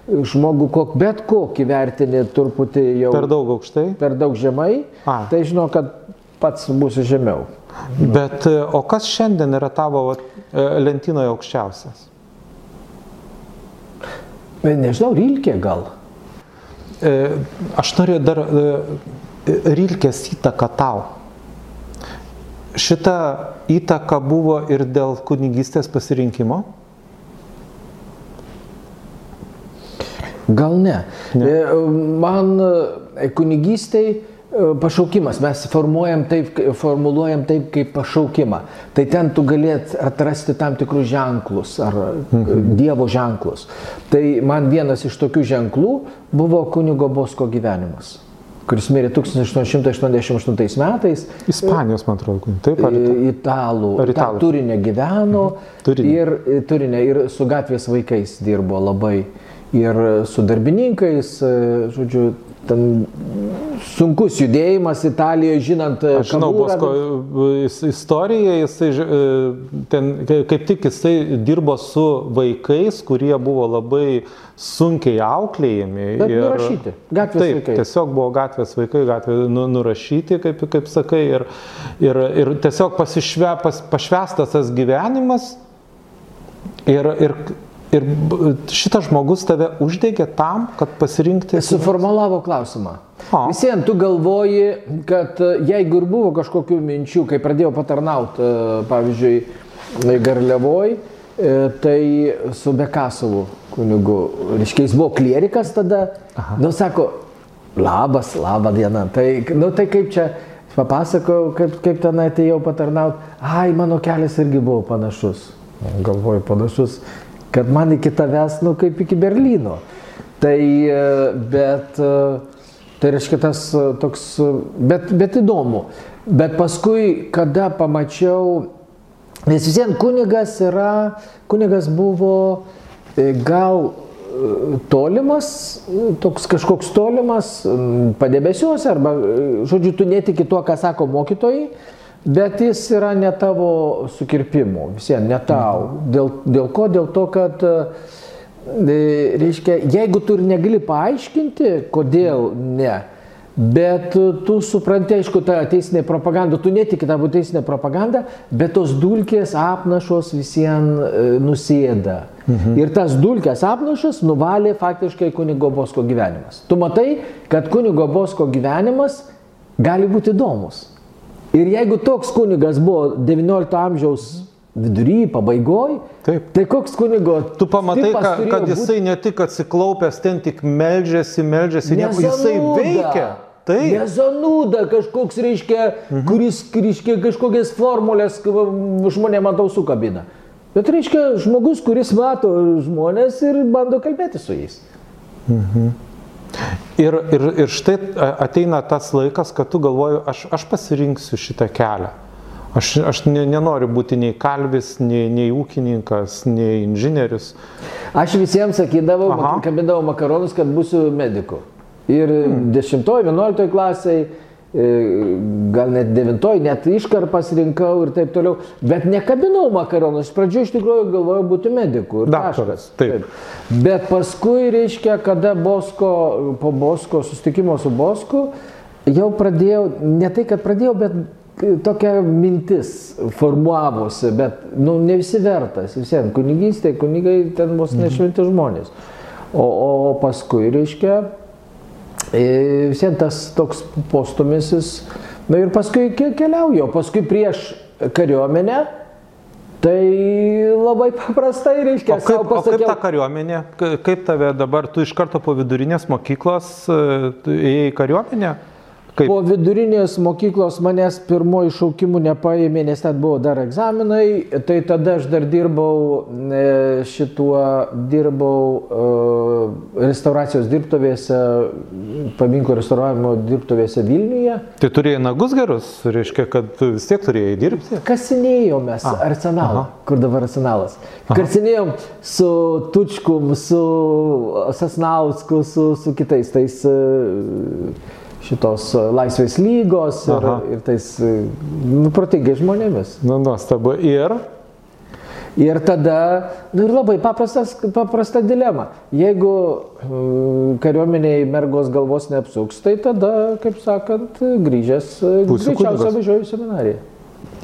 žmogų kok, bet kokį vertinį truputį jau Per daug aukštai? per daug žemai, A. tai žinau, kad pats būsi žemiau. Bet e, o kas šiandien yra tavo e, lentynoje aukščiausias? Bet Nežinau, Rilkė gal. E, Aš noriu dar e, Rilkės įtaką tau. Šita įtaka buvo ir dėl kunigystės pasirinkimo? Gal ne. ne. Man e, kunigystėj e, pašaukimas, mes formuojam taip, formuluojam taip kaip pašaukimą. Tai ten tu galėt atrasti tam tikrus ženklus ar mhm. Dievo ženklus. Tai man vienas iš tokių ženklų buvo kunigo Bosko gyvenimas, kuris mirė 1888 metais. Ispanijos, man atrodo, taip, I- Italų, Ar italų? turinė gyveno Turinė. ir turinė, ir su gatvės vaikais dirbo labai. Ir su darbininkais, žodžiu, ten sunkus judėjimas Italijoje, žinant e, Aš žinau, Bosko e, is- istoriją, jisai e, ten ka- kaip tik jisai dirbo su vaikais, kurie buvo labai sunkiai auklėjami. Bet nurašyti, gatvės taip, vaikai. Tiesiog buvo gatvės vaikai, gatvė nu, nurašyti, kaip, kaip sakai, ir, ir, ir tiesiog pasišve, pas, pašvestas tas gyvenimas. Ir, ir, ir šitas žmogus tave uždegė tam, kad pasirinkti. Suformulavo klausimą. A. Visiems tu galvoji, kad e, jeigu ir buvo kažkokių minčių, kai pradėjau patarnauti, pavyzdžiui, Garliavoj, e, tai su Bekasovu kunigu, reiškia, jis buvo klierikas tada, Aha. nu sako, labas, laba diena, tai, nu, tai kaip čia, papasakojau, kaip, kaip ten atėjau patarnauti, ai, mano kelias irgi buvo panašus, galvoju panašus, kad man iki tavęs, nu, kaip iki Berlyno. Tai, e, bet, e, tai reiškia tas e, toks, bet, bet įdomu. Bet paskui, kada pamačiau, nes vis vien kunigas yra, kunigas buvo gal tolimas, toks kažkoks tolimas, padebesiuose, arba, žodžiu, tu netiki tuo, ką sako mokytojai, bet jis yra ne tavo sukirpimu, vis vien ne tau. Dėl, dėl ko? Dėl to, kad e, E, reiškia, jeigu tu ir negali paaiškinti, kodėl ne, bet tu supranti, aišku, tą teisinę propagandą, tu netiki tą teisinę propagandą, bet tos dulkės apnašos visiems nusėda. Mhm. Ir tas dulkės apnašas nuvalė faktiškai kunigo Bosko gyvenimas. Tu matai, kad kunigo Bosko gyvenimas gali būti įdomus. Ir jeigu toks kunigas buvo XIX amžiaus vidury, pabaigoj, Taip. tai koks kunigo... Tu pamatai, ka, kad būt? jisai ne tik atsiklaupęs, ten tik meldžiasi, meldžiasi, nieko, jisai veikia. Taip. Nezanūda kažkoks, reiškia, mhm. kuris, reiškia, kažkokias formulės žmonėm ant ausų kabina. Bet reiškia, žmogus, kuris mato žmonės ir bando kalbėti su jais. Ir, ir, ir štai ateina tas laikas, kad tu galvoji, aš, aš pasirinksiu šitą kelią. Aš, aš ne, nenoriu būti nei kalvis, nei, nei ūkininkas, nei inžinierius. Aš visiems sakydavau, Aha. kabindavau makaronus, kad būsiu mediku. Ir 10, 11 klasiai, e, gal net 9, net iškarpas rinkau ir taip toliau. Bet nekabinau makaronus. Iš pradžių iš tikrųjų galvojau būti mediku. ir Daktaras, taškas. taip. Bet paskui, reiškia, kada Bosko, po Bosko, sustikimo su Bosku, jau pradėjau, ne tai, kad pradėjau, bet tokia mintis formuavosi, bet, nu, ne visi vertas, visiems, kunigystė, kunigai ten vos nešventi žmonės. O, o paskui, reiškia, e, visiems tas toks postumisis, na ir paskui keliauju, o paskui prieš kariuomenę, Tai labai paprastai reiškia. O kaip, pasakiau, o kaip ta kariuomenė, kaip tave dabar, tu iš karto po vidurinės mokyklos įėjai į kariuomenę? Kaip? Po vidurinės mokyklos manęs pirmoji šaukimų nepaėmė, nes ten buvo dar egzaminai, tai tada aš dar dirbau e, šituo, dirbau uh, restauracijos dirbtuvėse, paminko restauravimo dirbtuvėse Vilniuje. Tai turėjai nagus gerus, reiškia, kad vis tiek turėjai dirbti? Kasinėjom mes A. arsenalą, Aha. kur dabar arsenalas. Aha. Kasinėjom su Tučkum, su Sasnausku, su, su kitais tais. Uh, šitos e, laisvės lygos ir, Aha. ir tais e, nu, protingai žmonėmis. Nu, nuostabu. Ir? Ir tada, nu ir labai paprastas, paprasta dilema. Jeigu uh, kariuomeniai mergos galvos neapsuks, tai tada, kaip sakant, grįžęs, greičiausiai važiuoju į seminariją.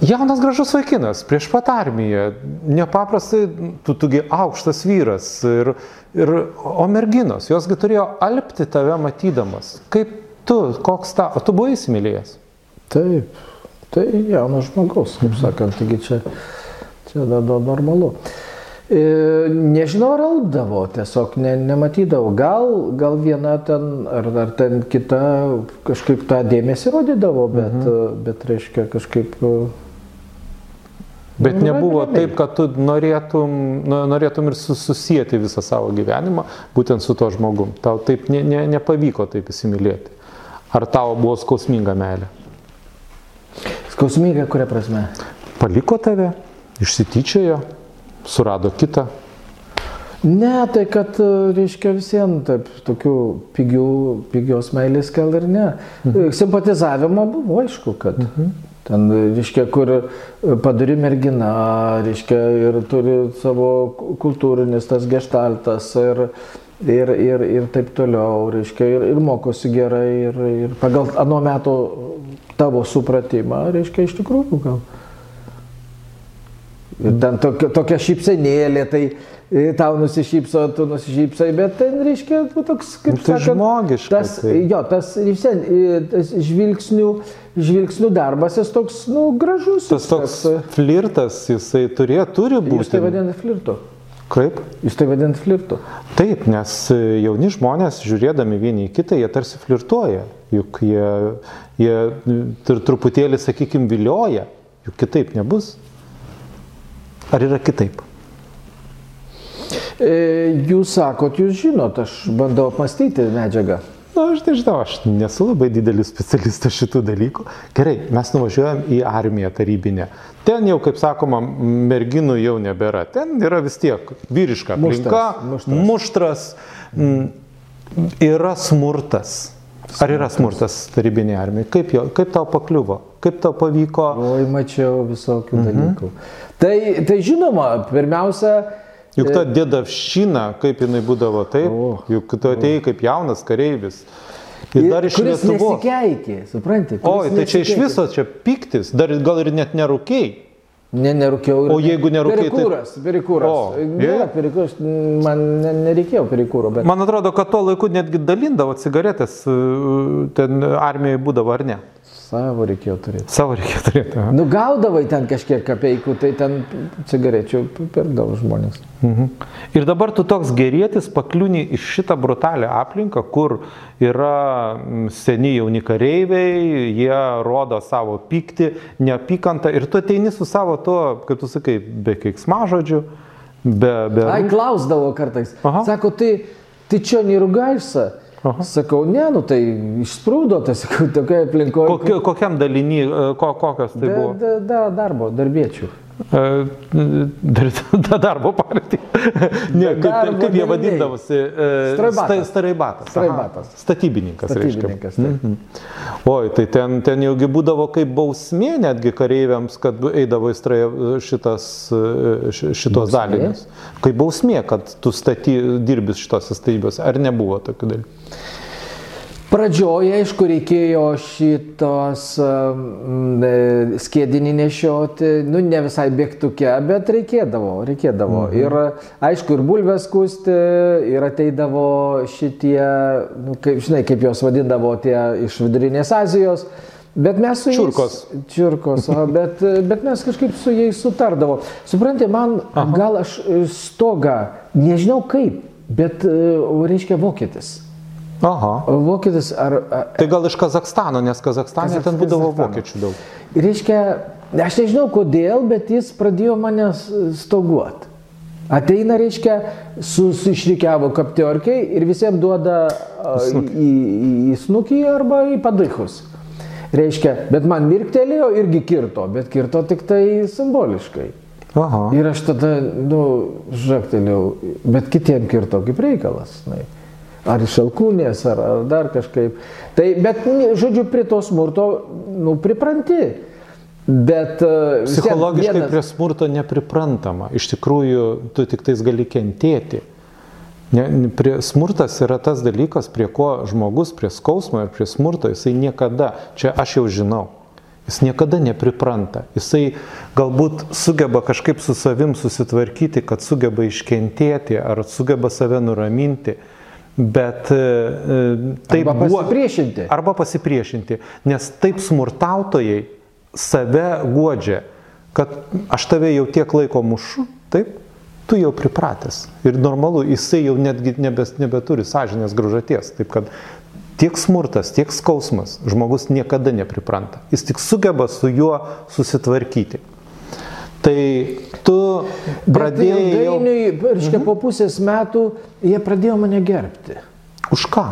Jaunas gražus vaikinas, prieš pat armiją, nepaprastai, tu tugi aukštas vyras, ir, ir, o merginos, josgi turėjo alpti tave matydamas. Kaip Tu, koks ta, o tu buvai įsimylėjęs? Taip, tai jaunas žmogus, kaip sakant, taigi čia, čia da, da, normalu. E, nežinau, ar aldavo, tiesiog ne, nematydavau. Gal, gal viena ten, ar, ar ten kita kažkaip tą dėmesį rodydavo, bet, mhm. bet reiškia kažkaip Bet nu, nebuvo taip, kad tu norėtum, nu, norėtum ir susijęti visą savo gyvenimą būtent su to žmogum. Tau taip ne, ne, nepavyko taip įsimylėti. Ar tavo buvo skausminga meilė? Skausminga kuria prasme? Paliko tave, išsityčiojo, surado kitą. Ne, tai kad, reiškia, visiems taip, tokių pigių, pigios meilės gal ir ne. Mhm. Simpatizavimo buvo, aišku, kad. Mhm. Ten, reiškia, kur padari mergina, reiškia, ir turi savo kultūrinis tas gestaltas ir, ir, ir, ir taip toliau, reiškia, ir, ir mokosi gerai, ir, ir pagal anu metu tavo supratimą, reiškia, iš tikrųjų gal. Ir ten tokia, tokia šypsenėlė, tai e, tau nusišypso, tu nusišypsai, bet ten reiškia nu, toks, kaip nu, tai sakant, žmogiškas. Tas, tai. Jo, tas, vien, e, tas žvilgsnių, žvilgsnių darbas, jis toks, nu, gražus. Tas toks tas, flirtas, jisai turėjo, turi būti. Jūs tai vadinate flirtu. Kaip? Jūs tai vadinat flirtu? Taip, nes jauni žmonės, žiūrėdami vieni į kitą, jie tarsi flirtuoja. Juk jie, jie ir truputėlį, sakykime, vilioja. Juk kitaip nebus. Ar yra kitaip? E, jūs sakot, jūs žinot, aš bandau apmastyti medžiagą. Na, aš nežinau, aš nesu labai didelis specialistas šitų dalykų. Gerai, mes nuvažiuojam į armiją tarybinę. Ten jau, kaip sakoma, merginų jau nebėra. Ten yra vis tiek vyriška aplinka, muštras, muštras. muštras yra smurtas. Ar yra smurtas tarybinė armija? Kaip, jo, kaip tau pakliuvo? Kaip tau pavyko? Oi, mačiau visokių mhm. dalykų. Tai, tai žinoma, pirmiausia, Juk ta dėdavščina, kaip jinai būdavo taip, o, juk tu atėjai kaip jaunas kareivis. Ir dar iš Lietuvos. Nesikeikė, suprantate? Oi, tai čia iš viso čia piktis, dar gal ir net nerūkiai. Ne, nerūkiau. O jeigu nerūkiai. Perikūras, tai... perikūras. O, ne, perikūras, man ne, nereikėjo perikūro. Bet... Man atrodo, kad tuo laiku netgi dalindavo cigaretės, ten armijai būdavo ar ne. Savo reikėjo turėti. Savo reikėjo turėti. Aha. Nu, gaudavai ten kažkiek kapeikų, tai ten cigarečių pirkdavo žmonės. Mhm. Ir dabar tu toks gerėtis pakliūni iš šitą brutalią aplinką, kur yra seni jauni kareiviai, jie rodo savo pyktį, neapykantą ir tu ateini su savo to, kaip tu sakai, be keiksmažodžių, be... be... Ai, klausdavo kartais. Aha. Sako, tai, tai čia nerugaisa. Aha. Sakau, ne, nu tai išsprūdo, tai sakau, tokia aplinkoje. Kokiam dalinį, e, ko, kokios tai da, buvo? Da, da, darbo, darbiečių. Dar, darbo partija. ne, kaip, darbo kaip jie vadindavosi? Straibatas. Straibatas. Straibatas. Statybininkas. Statybininkas. Mm -hmm. Oi, tai ten, ten jaugi būdavo kaip bausmė netgi kareiviams, kad eidavo į strai, šitas, šitos dalinius. Kaip bausmė, kad tu staty, dirbis šitose statybose. Ar nebuvo tokių dalykų? Pradžioje, aišku, reikėjo šitos e, skėdinį nešioti, nu ne visai bėgtuke, bet reikėdavo, reikėdavo. Mhm. Ir aišku, ir bulves kusti, ir ateidavo šitie, nu, kaip, žinai, kaip juos vadindavo tie iš vidurinės Azijos. Bet mes su jais. Čiurkos. Čiurkos, bet, bet mes kažkaip su jais sutardavo. Suprantate, man Aha. gal aš stogą, nežinau kaip, bet, reiškia, vokietis. Aha. Vokietis ar... tai gal iš Kazakstano, nes Kazakstane ten būdavo vokiečių daug. Reiškia, aš nežinau kodėl, bet jis pradėjo mane stoguoti. Ateina, reiškia, su, su kaptiorkiai ir visiems duoda snukį. į, į, į snukį arba į padaikus. Reiškia, bet man mirktelėjo irgi kirto, bet kirto tik tai simboliškai. Aha. Ir aš tada, nu, žaktelėjau, bet kitiem kirto kaip reikalas. Na. Ar iš alkūnės, ar, ar dar kažkaip. Tai, bet, žodžiu, prie to smurto, nu, pripranti. Bet uh, psichologiškai vienas... prie smurto nepriprantama. Iš tikrųjų, tu tik tais gali kentėti. Ne, prie, smurtas yra tas dalykas, prie ko žmogus, prie skausmo ir prie smurto, jisai niekada, čia aš jau žinau, jis niekada nepripranta. Jisai galbūt sugeba kažkaip su savim susitvarkyti, kad sugeba iškentėti ar sugeba save nuraminti. Bet taip arba pasipriešinti. Buvo, arba pasipriešinti, nes taip smurtautojai save godžia, kad aš tave jau tiek laiko mušu, taip, tu jau pripratęs. Ir normalu, jisai jau netgi nebes, nebeturi sąžinės gražaties. Taip kad tiek smurtas, tiek skausmas žmogus niekada nepripranta. Jis tik sugeba su juo susitvarkyti. Tai tu pradėjai... Ilgainiui, jau... reiškia, po mhm. pusės metų jie pradėjo mane gerbti. Už ką?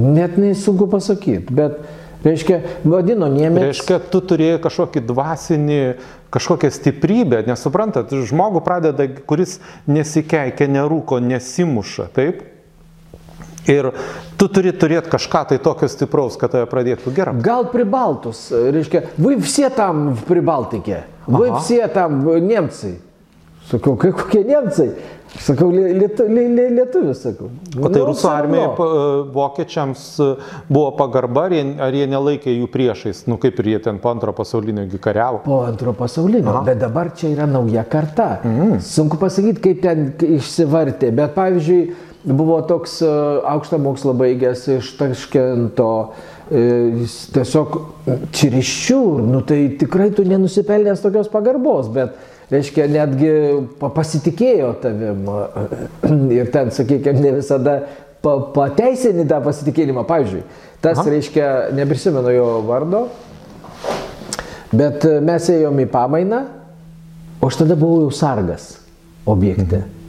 Net nesunku pasakyti, bet, reiškia, vadino niemės. Reiškia, tu turėjai kažkokį dvasinį, kažkokią stiprybę, nesuprantat, žmogų pradeda, kuris nesikeikia, nerūko, nesimuša, taip? Ir tu turi turėti kažką tai tokio stipraus, kad tave pradėtų gerai. Gal pribaltus, reiškia, vy visi tam pribaltikė. вы Aha. все там немцы. Sakau, kai kokie nemcai? Sakau, lietu, lietuvis, sakau. O tai nu, rusų armijai, vokiečiams e, buvo pagarba, ar jie, ar jie nelaikė jų priešais, nu kaip ir jie ten po antro pasaulinio kariavo? Po antro pasaulinio, Aha. bet dabar čia yra nauja karta. Mm. Sunku pasakyti, kaip ten išsivartė, bet pavyzdžiui, buvo toks e, aukštą mokslą baigęs iš Taškento, e, jis tiesiog čiriščių, nu tai tikrai tu nenusipelnęs tokios pagarbos, bet reiškia, netgi pasitikėjo tavim ir ten, sakykime, ne visada pateisini tą pasitikėjimą. Pavyzdžiui, tas, Aha. reiškia, neprisimenu jo vardo, bet mes ėjom į pamainą, o aš tada buvau jau sargas objekte. Mhm.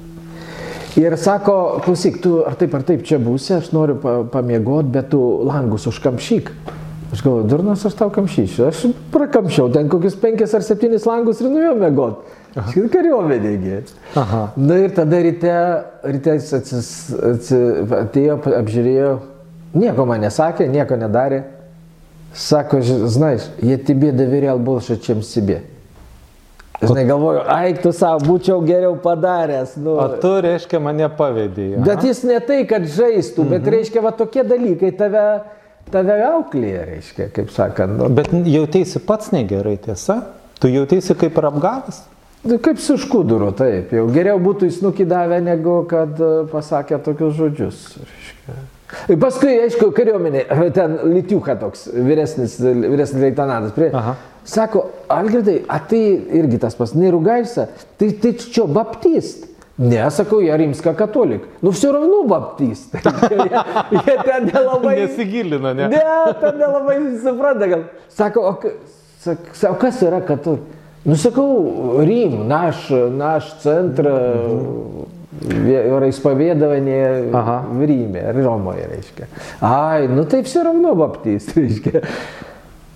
Ir sako, klausyk, tu ar taip ar taip čia būsi, aš noriu pa pamiegot, bet tu langus užkamšyk. Aš galvoju, durnas aš tau kamšysiu. Aš prakamšiau ten kokius penkis ar septynis langus ir nuėjau mėgot. Ir kariuomenėgi. Na ir tada ryte, ryte jis atsis, atsis, atėjo, apžiūrėjo, nieko man nesakė, nieko nedarė. Sako, žinai, jie tibė davė real bolšačiams sibė. Žinai, galvoju, ai, tu savo būčiau geriau padaręs. Nu. O tu, reiškia, mane pavėdėjai. Bet jis ne tai, kad žaistų, bet mhm. reiškia, va tokie dalykai tave tave auklėje, reiškia, kaip sakant. Nu. Bet jautėsi pats negerai, tiesa? Tu jautėsi kaip ir apgavęs? Nu, kaip su škuduru, taip. Jau geriau būtų įsnukį davę, negu kad e, pasakė tokius žodžius. Reiškia. Ir paskui, aišku, kariuomenė, ten Litiuka toks vyresnis, vyresnis leitenantas, prie, Aha. sako, Algirdai, a tai irgi tas pas, nerugaisa, tai, tai čia baptist. Ne, sakau, я римска католик. Ну все равно баптисtai. jie, jie ten nelabai. Nesigilina, ne? Ne, ten nelabai supranta. Gal. Sako, o, sak, o kas yra katolik? Nu sakau, Рим, наш, наш центр исповедования ага. в Риме, Ромой, reiškia. Ai, nu tai все равно баптист, reiškia.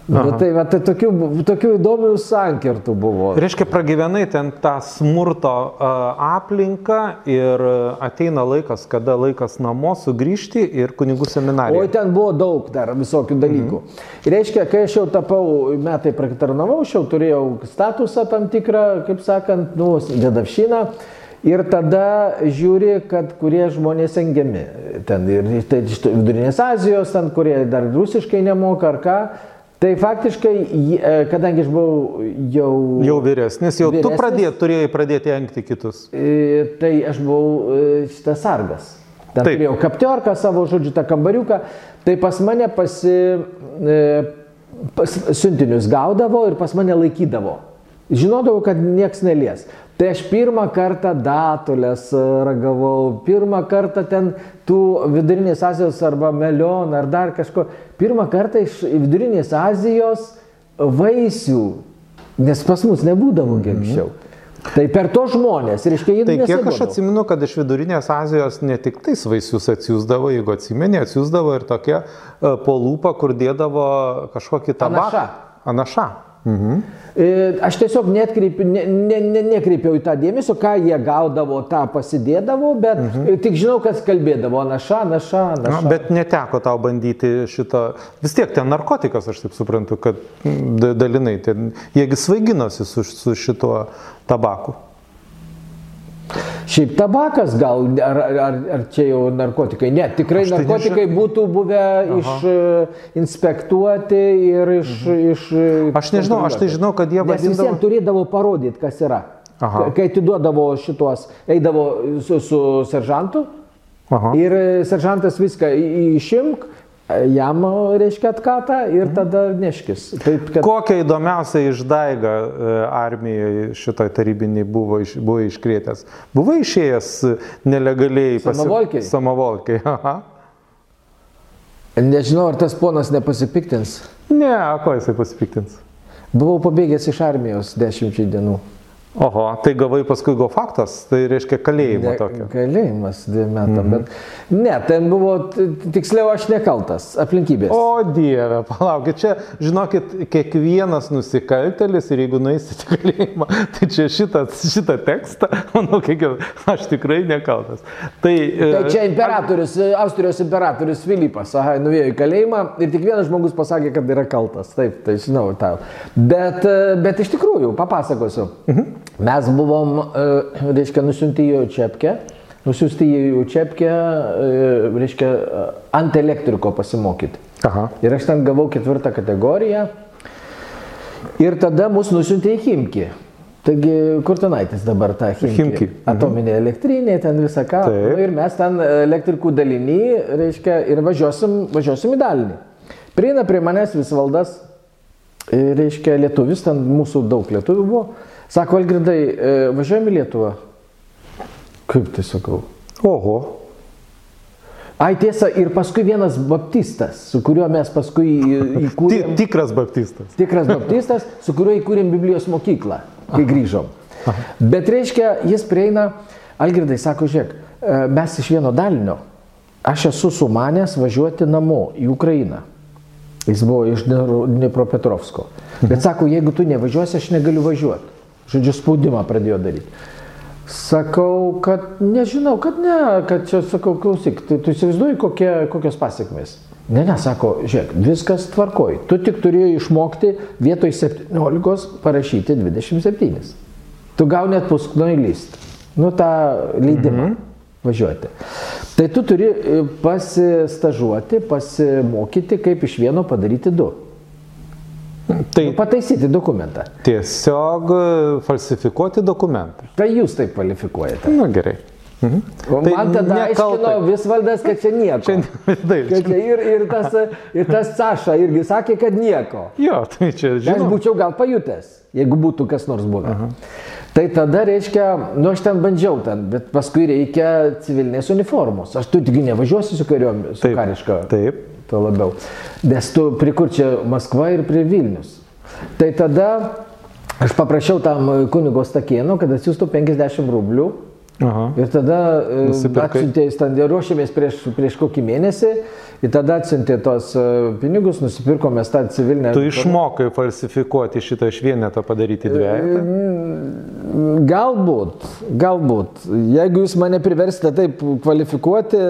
Nu, tai, va, tai tokių, tokių įdomių sankirtų buvo. Reiškia, pragyvenai ten tą smurto uh, aplinką ir ateina laikas, kada laikas namo sugrįžti ir kunigų seminariją. O ten buvo daug dar visokių dalykų. Mhm. Reiškia, kai aš jau tapau, metai prakitarnavau, aš jau turėjau statusą tam tikrą, kaip sakant, nu, dedavšiną. Ir tada žiūri, kad kurie žmonės engiami. Ten ir tai Vidurinės Azijos, ten kurie dar rusiškai nemoka ar ką. Tai faktiškai, e, kadangi aš buvau jau... Jau vyresnis, jau vyresnis, tu pradėt, turėjai pradėti engti kitus. E, tai aš buvau e, šitas sargas. Ten Taip. turėjau kaptiorką savo, žodžiu, tą kambariuką. Tai pas mane pasi... Pas, siuntinius gaudavo ir pas mane laikydavo. Žinodavau, kad nieks nelies. Tai aš pirmą kartą datulės e, ragavau, pirmą kartą ten tų vidurinės Azijos arba melioną ar dar kažko. Pirmą kartą iš vidurinės Azijos vaisių, nes pas mus nebūdavo mhm. anksčiau. Tai per to žmonės, reiškia, jie... Tai kiek aš atsimenu, kad iš vidurinės Azijos ne tik tais vaisius atsiųsdavo, jeigu atsimeni, atsiųsdavo ir tokia uh, polūpa, kur dėdavo kažkokį tabaką. Anaša. Anaša. Mhm. Aš tiesiog netkreipiu, ne, ne, ne, nekreipiau į tą dėmesio, ką jie gaudavo, tą pasidėdavo, bet mhm. tik žinau, kas kalbėdavo, naša, naša, naša. Na, bet neteko tau bandyti šito, vis tiek ten narkotikas, aš taip suprantu, kad dalinai, ten, jiegi svaiginosi su, su šituo tabaku. Šiaip tabakas gal, ar, ar, ar čia jau narkotikai? Ne, tikrai tai narkotikai nežinau. būtų buvę Aha. išinspektuoti e, ir iš... Mhm. iš e, aš nežinau, aš tai žinau, kad jie vadindavo... Nes visiems turėdavo parodyti, kas yra. Aha. Kai atiduodavo šitos, eidavo su, su seržantu Aha. ir seržantas viską išimk, jam, reiškia, atkatą ir mhm. tada neškis. Taip, kad... Kokią įdomiausią išdaigą e, armijoje šitoj tarybiniai buvo, iš, buvo iškrėtęs? Buvo išėjęs nelegaliai Samovolkiai. Pasi... Samovolkiai. Aha. Nežinau, ar tas ponas nepasipiktins. Ne, ko jisai pasipiktins? Buvau pabėgęs iš armijos dešimčiai dienų. Oho, tai gavai paskui go faktas, tai reiškia kalėjimą tokį. Kalėjimas dviem metam, mm -hmm. bet ne, ten buvo, tiksliau aš nekaltas, aplinkybės. O Dieve, palaukit, čia, žinokit, kiekvienas nusikaltelis ir jeigu nueisite į kalėjimą, tai čia šitą, šitą tekstą, manau, kiekvienas, aš tikrai nekaltas. Tai, tai čia imperatorius, a... Austrijos imperatorius Filipas, aha, nuėjo į kalėjimą ir tik vienas žmogus pasakė, kad yra kaltas. Taip, tai žinau tą. Bet, e, bet iš tikrųjų, papasakosiu. Mhm. Mes buvom, e, reiškia, nusiunti į Čepkę, nusiųsti į Čepkę, e, reiškia, ant elektriko pasimokyti. Aha. Ir aš ten gavau ketvirtą kategoriją. Ir tada mus nusiuntė į Himki. Taigi, kur tenaitis dabar ta Himki? Himki. Mhm. Atominė elektrinė, ten visą ką. Nu, ir mes ten elektrikų dalinį, reiškia, ir važiuosim, važiuosim į dalinį. Prieina prie manęs visvaldas, reiškia, lietuvis, ten mūsų daug lietuvių buvo. Sako, Algirdai, e, važiuojame į Lietuvą. Kaip tai sakau? Oho. Ai tiesa, ir paskui vienas baptistas, su kuriuo mes paskui įkūrėm. Tikras baptistas. Tikras baptistas, su kuriuo įkūrėm Biblijos mokyklą, kai grįžom. Aha. Bet reiškia, jis prieina, Algirdai sako, žiūrėk, e, mes iš vieno dalinio, aš esu sumanęs važiuoti namo į Ukrainą. Jis buvo iš Dnipropetrovsko. Bet sako, jeigu tu nevažiuosi, aš negaliu važiuoti. Žodžiu, spaudimą pradėjo daryti. Sakau, kad nežinau, kad ne, kad čia, sakau, klausyk, tai tu įsivaizduoji, kokie, kokios pasiekmes. Ne, ne, sako, žiūrėk, viskas tvarkoj. Tu tik turėjai išmokti vietoj 17 parašyti 27. Tu gauni atpusknoj list. Nu, tą leidimą mm -hmm. važiuoti. Tai tu turi e, pasistažuoti, pasimokyti, kaip iš vieno padaryti du. Tai nu, pataisyti dokumentą. Tiesiog e, falsifikuoti dokumentą. Tai jūs taip kvalifikuojate. Na gerai. Mhm. O tai man tada aiškino visvaldas, kad čia nieko. Čia, taip, kad čia ir, ir, tas, ir tas Saša irgi sakė, kad nieko. Jo, tai čia žinau. Aš būčiau gal pajutęs, jeigu būtų kas nors buvę. Aha. Tai tada reiškia, nu aš ten bandžiau ten, bet paskui reikia civilinės uniformos. Aš tu tik nevažiuosi su kariuomenė, su taip, kariška. Taip to labiau. Nes tu prie kur čia Maskva ir prie Vilnius. Tai tada aš paprašiau tam kunigo Stakėno, kad atsiųstų 50 rublių. Aha. Ir tada e, atsiuntė, ruošėmės prieš, prieš kokį mėnesį ir tada atsiuntė tos e, pinigus, nusipirkome tą civilinę. Tu išmokai falsifikuoti šitą iš vienetą padaryti dviejų? Galbūt, galbūt. Jeigu jūs mane priversite taip kvalifikuoti,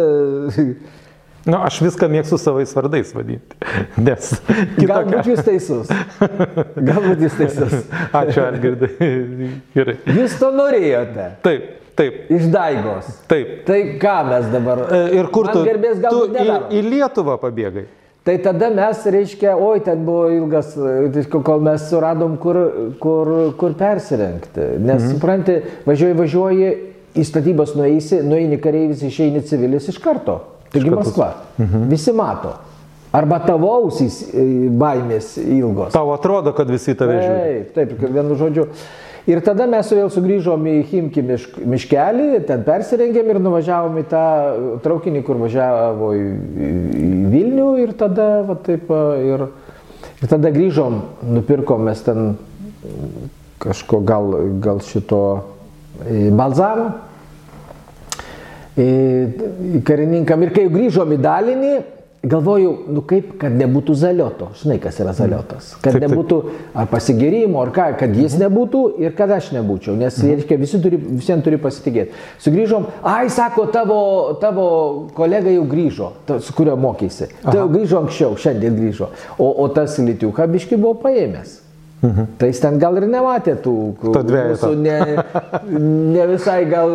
Nu, aš viską mėgstu savais vardais vadinti. Nes kitokia... Galbūt jūs teisus. Galbūt jūs teisus. Ačiū, Algirdai. Gerai. Jūs to norėjote. Taip. taip. Iš Daigos. Taip. Tai ką mes dabar? E, Ir kur tu? Garbės tu į, į Lietuvą pabėgai. Tai tada mes, reiškia, oi, ten buvo ilgas, tai kol mes suradom, kur, kur, kur persirengti. Nes, mhm. supranti, važiuoji, važiuoji, į statybas nueisi, nueini kareivis, išeini civilis iš karto. Taigi. Maskva. Mhm. Visi mato. Arba tavo ausys e, baimės ilgos. Tau atrodo, kad visi tave žiūri. Taip, taip, vienu žodžiu. Ir tada mes vėl sugrįžom į Himki mišk, miškelį, ten persirengėm ir nuvažiavom į tą traukinį, kur važiavo į, į, Vilnių ir tada, va taip, ir, ir tada grįžom, nupirkom mes ten kažko gal, gal šito e, balzamo karininkam. Ir kai grįžom į dalinį, galvojau, nu kaip, kad nebūtų zalioto. Žinai, kas yra zaliotas. Kad Taip, taip. nebūtų ar pasigirimo, ar ką, kad jis nebūtų ir kad aš nebūčiau. Nes, reiškia, visi turi, visiems turi pasitikėti. Sugrįžom, ai, sako, tavo, tavo kolega jau grįžo, ta, su kuriuo mokėsi. Tai jau grįžo anksčiau, šiandien grįžo. O, o tas litiuką biški buvo paėmės. Mhm. Tai jis ten gal ir nematė tų, mūsų ne, ne visai gal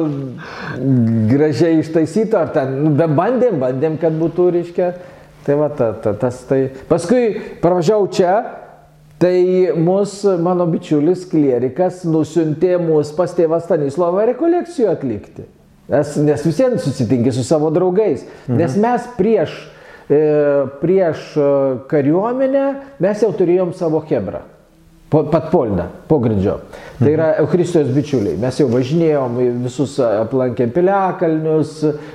gražiai ištaisyto, ar ten, nu, be bandėm, bandėm, kad būtų, reiškia, tai va, ta, ta, tas tai. Paskui pravažiavau čia, tai mūsų, mano bičiulis klierikas, nusiuntė mus pas tėvą Stanislavą rekolekcijų atlikti. Nes, nes visiems susitinki su savo draugais. Mhm. Nes mes prieš, e, prieš e, kariuomenę, mes jau turėjom savo hebrą. Po- Patpolną, pogrindžio. Tai yra Euchristijos bičiuliai. Mes jau važinėjom, visus aplankėm piliakalnius,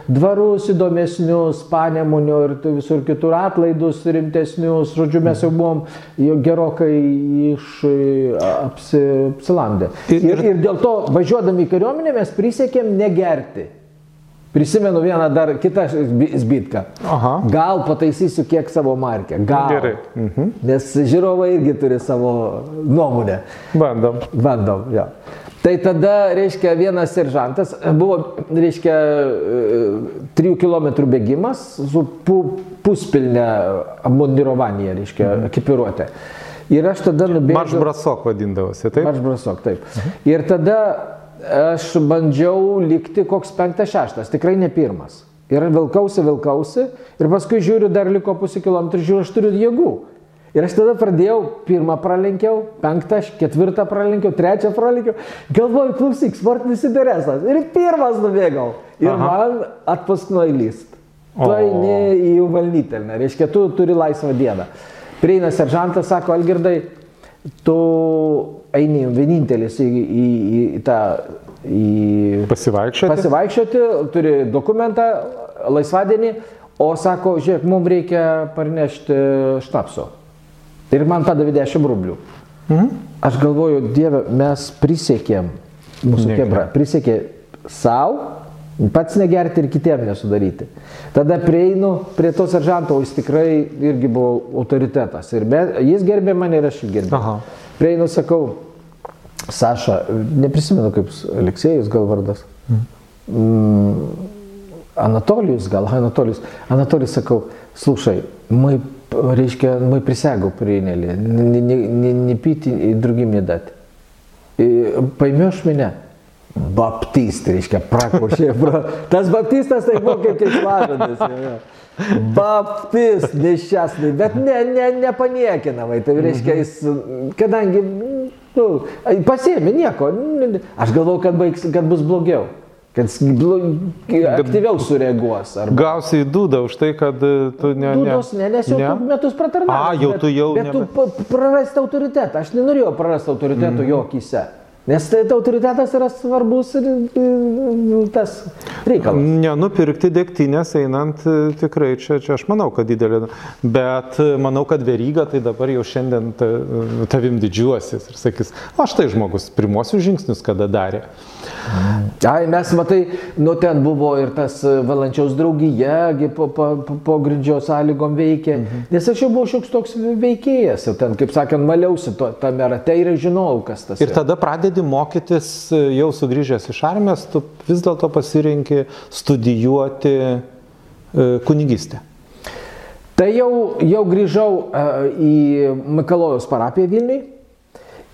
dvarus įdomesnius, panemunio ir visur kitur atlaidus rimtesnius. Žodžiu, mes jau buvom jau gerokai iš apsi, apsilandę. Ir- Ir, ir dėl to važiuodami į kariuomenę mes prisiekėm negerti. Prisimenu vieną dar kitą zbi- zbitką. Aha. Gal pataisysiu kiek savo markę. Gal. Gerai. Mhm. Nes žiūrovai irgi turi savo nuomonę. Bandom. Bandom, jo. Tai tada, reiškia, vienas seržantas, buvo, reiškia, e, trijų kilometrų bėgimas su pu, puspilne amundirovanija, reiškia, ekipiruotė. Ir aš tada nubėgau. Marš brasok vadindavosi, taip? Marš brasok, taip. Ir tada aš bandžiau likti koks penktas, šeštas, tikrai ne pirmas. Ir vilkausi, vilkausi. Ir paskui žiūriu, dar liko pusę kilometrų, žiūriu, aš turiu jėgų. Ir aš tada pradėjau, pirmą pralenkiau, penktą, ketvirtą pralenkiau, trečią pralenkiau. Galvoju, klausyk, sportinis interesas. Ir pirmas nubėgau. Ir Aha. man atpaskino įlyst. Tu eini į valnytelną, reiškia, tu turi laisvą dieną. Prieina seržantas, sako, Algirdai, tu eini vienintelis į, į, į, į tą į Pasivaikščioti. pasivaikščioti, turi dokumentą, laisvadienį, o sako, žiūrėk, mums reikia parnešti štapso. Ir man padavė 10 rublių. Mhm. Aš galvoju, Dieve, mes prisiekėm, mūsų kebra, prisiekė savo, pats negerti ir kitiem nesudaryti. Tada prieinu prie to seržanto, o jis tikrai irgi buvo autoritetas. Ir be, jis gerbė mane ir aš jį gerbėjau. Aha. Prieinu, sakau, Saša, neprisimenu kaip s- Aleksėjus gal vardas. Mm, Анатолиус, gal Анатолиус. Анатолий sakau, слушай, мы, reiškia, мы присягу приняли, не, не, не, не пить и другим не дать. И Поймешь меня? Baptist, reiškia, prakošė. Pra... Tas baptistas tai buvo kaip keislavidas. Baptist, neščiasnai, bet ne, ne, nepaniekinamai. Tai reiškia, jis, kadangi, nu, pasėmė nieko, aš galvau, kad, baigs, kad bus blogiau. Kad aktyviau sureaguos. Arba... Gausi į dūdą už tai, kad e, tu ne... Dūdos, ne, nes jau ne. tu metus pratarnavai. A, jau tu jau Bet tu nebe- pa- prarasti autoritetą. Aš nenorėjau prarasti autoriteto Mhm. jo akise. Nes tai autoritetas yra svarbus ir, tas reikalas. Nenupirkti degtinės einant e, tikrai čia, čia aš manau, kad didelė. Bet e, manau, kad veryga tai dabar jau šiandien e, tavim didžiuosis ir sakys, o štai žmogus pirmosius žingsnius kada darė. Ai, mes, matai, nu ten buvo ir tas e, valančiaus draugija, gi po, po, po, grindžio sąlygom veikė. Mhm. Nes aš jau buvau šioks toks veikėjas, ten, kaip sakant, maliausi to, tame rate ir žinojau, kas tas Ir tada pradedi mokytis, e, jau sugrįžęs iš armijos, tu vis dėlto pasirinki studijuoti e, kunigystę. Tai jau, jau grįžau į Mikalojos parapiją Vilniui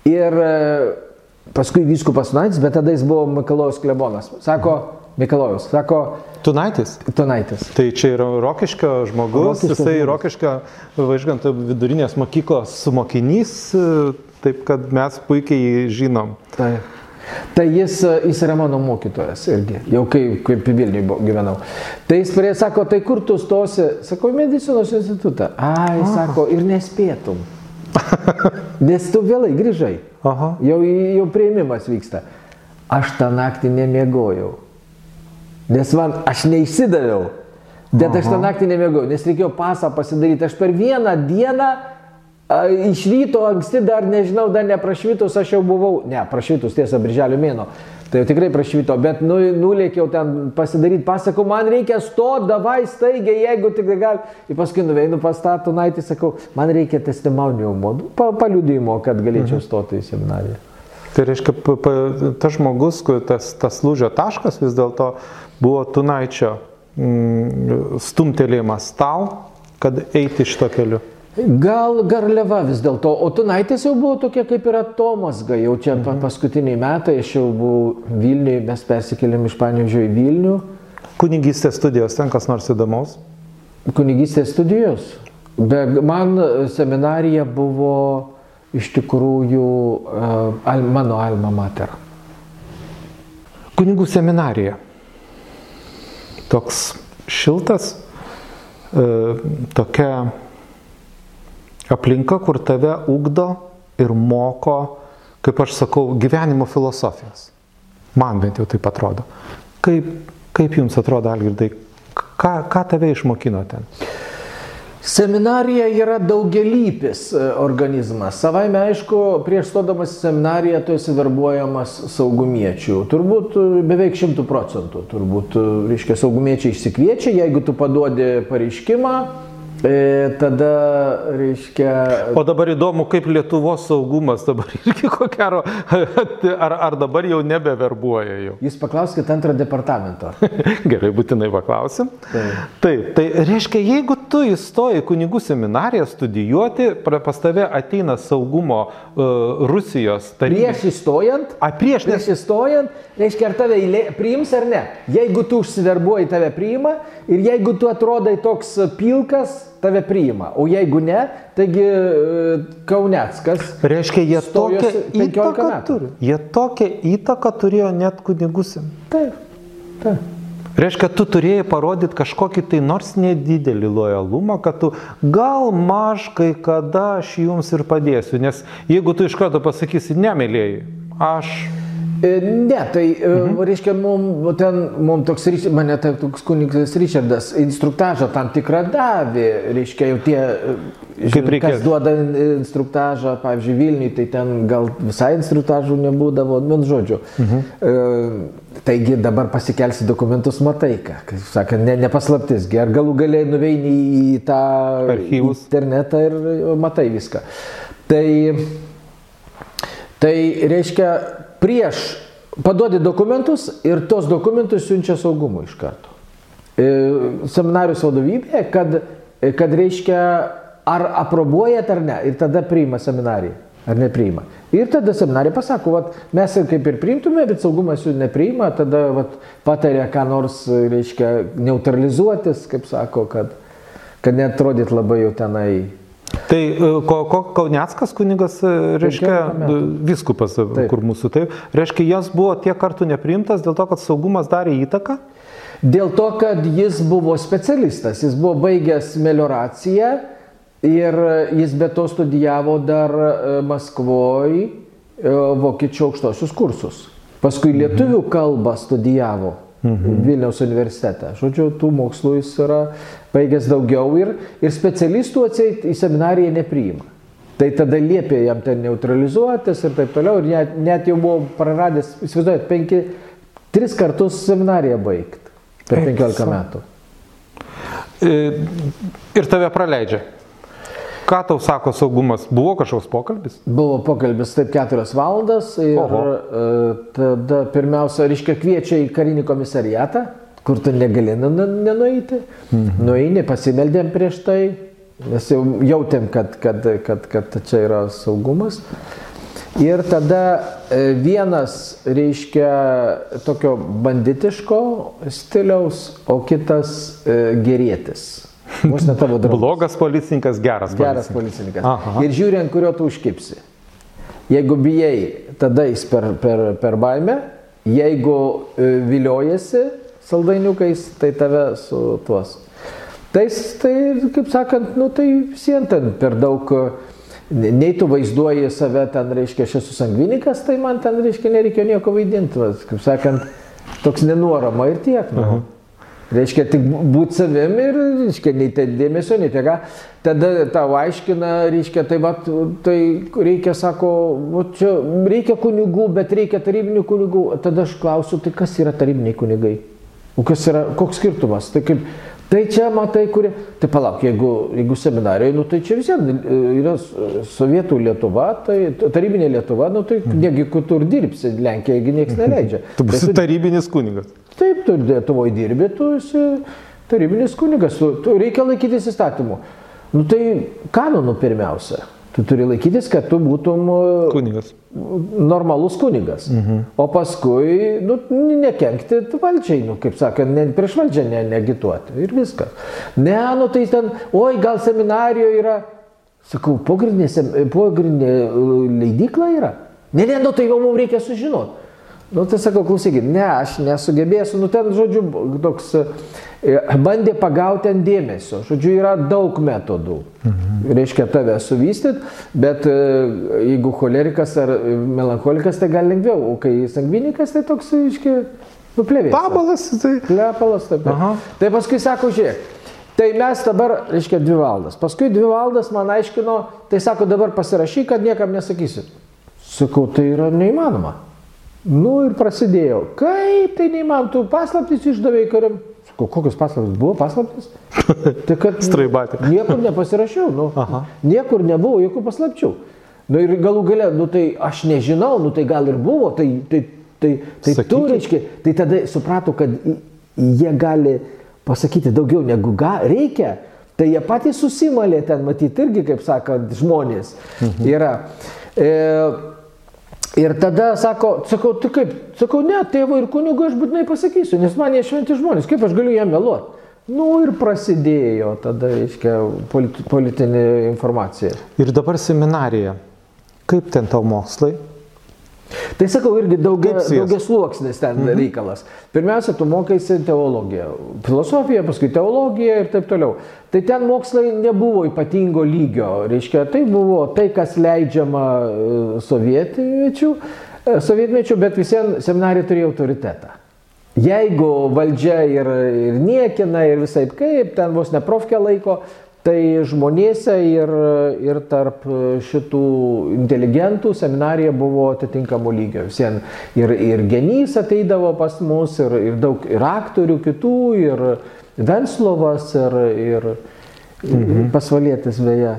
ir paskui vyskupas Tunaitis, bet tada jis buvo Mikalojus klebonas. Sako, Mikalojus, sako, Tunaitis. Tunaitis. Tai čia yra Rokiškio žmogus, Rokiškio jisai žmogus. Rokiškio važiuojant vidurinės mokyklos mokinys, taip kad mes puikiai jį žinom. Tai, tai jis, jis yra mano mokytojas irgi, jau kai, kaip Vilniui bu- gyvenau. Tai jis prie sako, tai kur tu stosi? Sako, į medicinos institutą. Ai, sako, ir nespėtum. Nes tu vėlai grįžai. Aha. Jau, jau prieimimas vyksta. Aš tą naktį nemiegojau. Nes man, aš neįsidaviau. Bet aš tą naktį nemiegojau, nes reikėjo pasą pasidaryti. Aš per vieną dieną a, iš ryto anksti dar nežinau, dar neprašvitus, aš jau buvau, ne, prašvitus tiesa, birželio mėno. Tai jau tikrai prašvito, bet nu, nulėkiau ten pasidaryti, pasakau, man reikia sto, davai staigiai, jeigu tik gali. Ir paskui nuveinu pas tą tunaitį, sakau, man reikia testimoniumo, pa, paliudimo, kad galėčiau stoti į seminariją. Tai reiškia, tas žmogus, tas, tas lūžio taškas vis dėlto buvo Tunaičio mm, stumtelėjimas tau, kad eiti šito keliu. Gal garliava vis dėlto, o Tunaitis jau buvo tokia kaip ir Tomasga, jau čia mhm. paskutiniai metai, aš jau buvau Vilniui, mes persikėlėm iš Panežio į Vilnių, Kunigystės studijos ten kas nors įdomaus? kunigystės studijos. Bet man seminarija buvo iš tikrųjų uh, al, mano alma mater. Kunigų seminarija. Toks šiltas, e, tokia aplinka, kur tave ugdo ir moko, kaip aš sakau, gyvenimo filosofijos. Man bent jau taip atrodo. Kaip, kaip jums atrodo, Algirdai, ką, ką tave išmokino ten? Seminarija yra daugelypis e, organizmas. Savaime aišku, prieš stodamas į seminariją tu esi verbuojamas saugumiečių. Turbūt e, beveik šimtų procentų. Turbūt, e, reiškia, saugumiečiai išsikviečia, jeigu tu paduodi pareiškimą, tada, reiškia, O dabar įdomu, kaip Lietuvos saugumas dabar irgi ko gero, ar, ar dabar jau nebeverbuoja jau. jūs paklauskite antro departamento. Gerai, būtinai paklausim. Taip. Taip, tai reiškia, jeigu tu įstoji kunigų seminariją studijuoti, pas tave ateina saugumo uh, Rusijos taryba. Prieš įstojant, A, prieš, prieš įstojant, reiškia, ar tave eilė, priims ar ne. Jeigu tu užsiverbuoji, tave priima ir jeigu tu atrodai toks pilkas, tave priima. O jeigu ne, taigi e, Kauneckas. reiškia, jie tokią Stojosi 15 įtaką metų. turi. Jie tokią įtaką turėjo net seminarijoje. Taip, taip. Reiškia, tu turėjai parodyti kažkokį tai nors nedidelį lojalumą, kad tu gal maž kai kada aš jums ir padėsiu. Nes jeigu tu iš karto pasakysi, nemėlėjai, aš Ne, tai, mhm. reiškia, mums ten, mums toks, mane tai toks kunigas Richardas instruktažą tam tikrą davė, reiškia, jau tie, e, reikės. kas duoda instruktažą, pavyzdžiui, Vilniui, tai ten gal visai instruktažų nebūdavo, nu, žodžiu. Mhm. E, taigi dabar pasikelsi dokumentus, matai, ką, kaip sakant, ne, nepaslaptis, ar galų galiai nuveini į tą Archyvus. internetą ir matai viską. Tai Tai reiškia, prieš paduodi dokumentus ir tos dokumentus siunčia saugumui iš karto. E, Seminarijos vadovybė, kad, e, kad reiškia, ar aprobuojat ar ne, ir tada priima seminariją, ar nepriima. Ir tada seminarija pasako, vat, mes kaip ir priimtume, bet saugumas jų nepriima, tada vat, patarė, ką nors, reiškia, neutralizuotis, kaip sako, kad, kad netrodyt labai jau tenai Tai e, ko, ko Kauneckas kunigas, e, reiškia, 15 metų. viskupas, e, Taip. kur mūsų taip, reiškia, jas buvo tiek kartų nepriimtas dėl to, kad saugumas darė įtaką. Dėl to, kad jis buvo specialistas, jis buvo baigęs melioraciją ir jis be to studijavo dar Maskvoje vokiečių aukštosius kursus. Paskui lietuvių kalbą studijavo Vilniaus universitete. Žodžiu, tų mokslų jis yra baigęs daugiau ir, ir specialistų atseit į seminariją nepriima. Tai tada liepė jam ten neutralizuotis ir taip toliau. Ir net, net jau buvo praradęs, įsivaizduojat, penki, tris kartus seminariją baigti per Eik 15 sau. metų. E, Ir tave praleidžia. Ką tau sako saugumas? Buvo kažkoks pokalbis? Buvo pokalbis taip keturias valandas ir Oho. e, tada pirmiausia, reiškia, kviečia į karinį komisariatą, kur tu negali nu- nu- nenueiti. Mhm. Nueini, pasimeldėm prieš tai, nes jau jautėm, kad, kad, kad, kad čia yra saugumas. Ir tada e, vienas reiškia tokio banditiško stiliaus, o kitas e, gerėtis. Vos ne tavo draugas. Blogas policininkas, geras policininkas. Geras policininkas. Aha. Ir žiūrint, kurio tu užkipsi. Jeigu bijai, tada jis per, per, per baimę, jeigu e, viliojasi saldainiukais, tai tave su tuos. Tai, tai kaip sakant, nu, tai visiems ten per daug, nei tu vaizduoji save ten, reiškia, aš esu sangvinikas, tai man ten, reiškia, nereikia nieko vaidinti, kaip sakant, toks nenuorama ir tiek. Nu. -huh. Reiškia, tik būti savim ir, reiškia, nei ten dėmesio, nei tiek. Tada tau aiškina, reiškia, tai, va, tai reikia, sako, va, čia reikia kunigų, bet reikia tarybinių kunigų. Tada aš klausiu, tai kas yra tarybiniai kunigai? O kas yra, koks skirtumas? Tai kaip, Tai čia matai, kurie. Tai palauk, jeigu, jeigu seminarijoje, nu, tai čia vis tiek yra sovietų Lietuva, tai tarybinė Lietuva, nu, tai mhm. negi kur tur dirbsi, Lenkija, niekas neleidžia. Tu bus tai, tarybinis kunigas. Taip, tu Lietuvoje dirbi, tu esi tarybinis kunigas, tu, tu reikia laikytis įstatymų. Nu tai kanonų pirmiausia. Tu turi laikytis, kad tu būtum kunigas. normalus kunigas. Mhm. O paskui, nu, nekenkti valdžiai, nu, kaip sakant, ne, prieš valdžią ne, negituoti. Ir viskas. Ne, nu tai ten, oi, gal seminarijoje yra, sakau, pogrindinė, pogrindinė leidykla yra. Ne, ne, nu tai jau mums reikia sužinoti. Nu, tai sakau, klausykit, ne, aš nesugebėsiu, nu ten, žodžiu, toks e, bandė pagauti ant dėmesio. Žodžiu, yra daug metodų. Mhm. Reiškia tave suvystyti, bet e, jeigu cholerikas ar melancholikas, tai gal lengviau, o kai sangvinikas, tai toks, reiškia, nuplėvė. Pabalas, tai. Plepalas, taip. taip. Tai paskui sako, žiūrėk. Tai mes dabar, reiškia, dvi valandas. Paskui dvi valandas man aiškino, tai sako, dabar pasirašyk, kad niekam nesakysit. Sakau, tai yra neįmanoma. Nu ir prasidėjo. Kaip tai neįmanoma, tu paslaptis išdavėjai kariam. Kokios paslaptis buvo paslaptis? Tai kad Straibatė. Niekur nepasirašiau, nu, Aha. niekur nebuvo jokių paslapčių. Nu ir galų gale, nu tai aš nežinau, nu tai gal ir buvo, tai, tai, tai, tai tu reiškia, tai tada suprato, kad jie gali pasakyti daugiau negu ga, reikia. Tai jie patys susimalė ten, matyti irgi, kaip sakant, žmonės mhm. yra. E, Ir tada sako, sakau, tu kaip, sakau, ne, tėvo ir kunigo aš būtinai pasakysiu, nes man jie šventi žmonės, kaip aš galiu jam meluoti. Nu ir prasidėjo tada, reiškia, politinė informacija. Ir dabar seminarija. Kaip ten tau mokslai? Tai sakau, irgi daugia, daugia sluoksnis ten mhm. reikalas. Pirmiausia, tu mokaisi teologiją, filosofiją, paskui teologiją ir taip toliau. Tai ten mokslai nebuvo ypatingo lygio, reiškia, tai buvo tai, kas leidžiama e, sovietmečių, e, sovietmečių bet visiems seminarija turėjo autoritetą. Jeigu valdžia ir, ir niekina ir visai kaip, ten vos neprofkė laiko, Tai žmonėse ir, ir tarp šitų inteligentų seminarija buvo atitinkamo lygio. Visien ir, ir genys ateidavo pas mus, ir, ir daug ir aktorių kitų, ir Venslovas, ir, ir, mhm. pasvalėtis beje.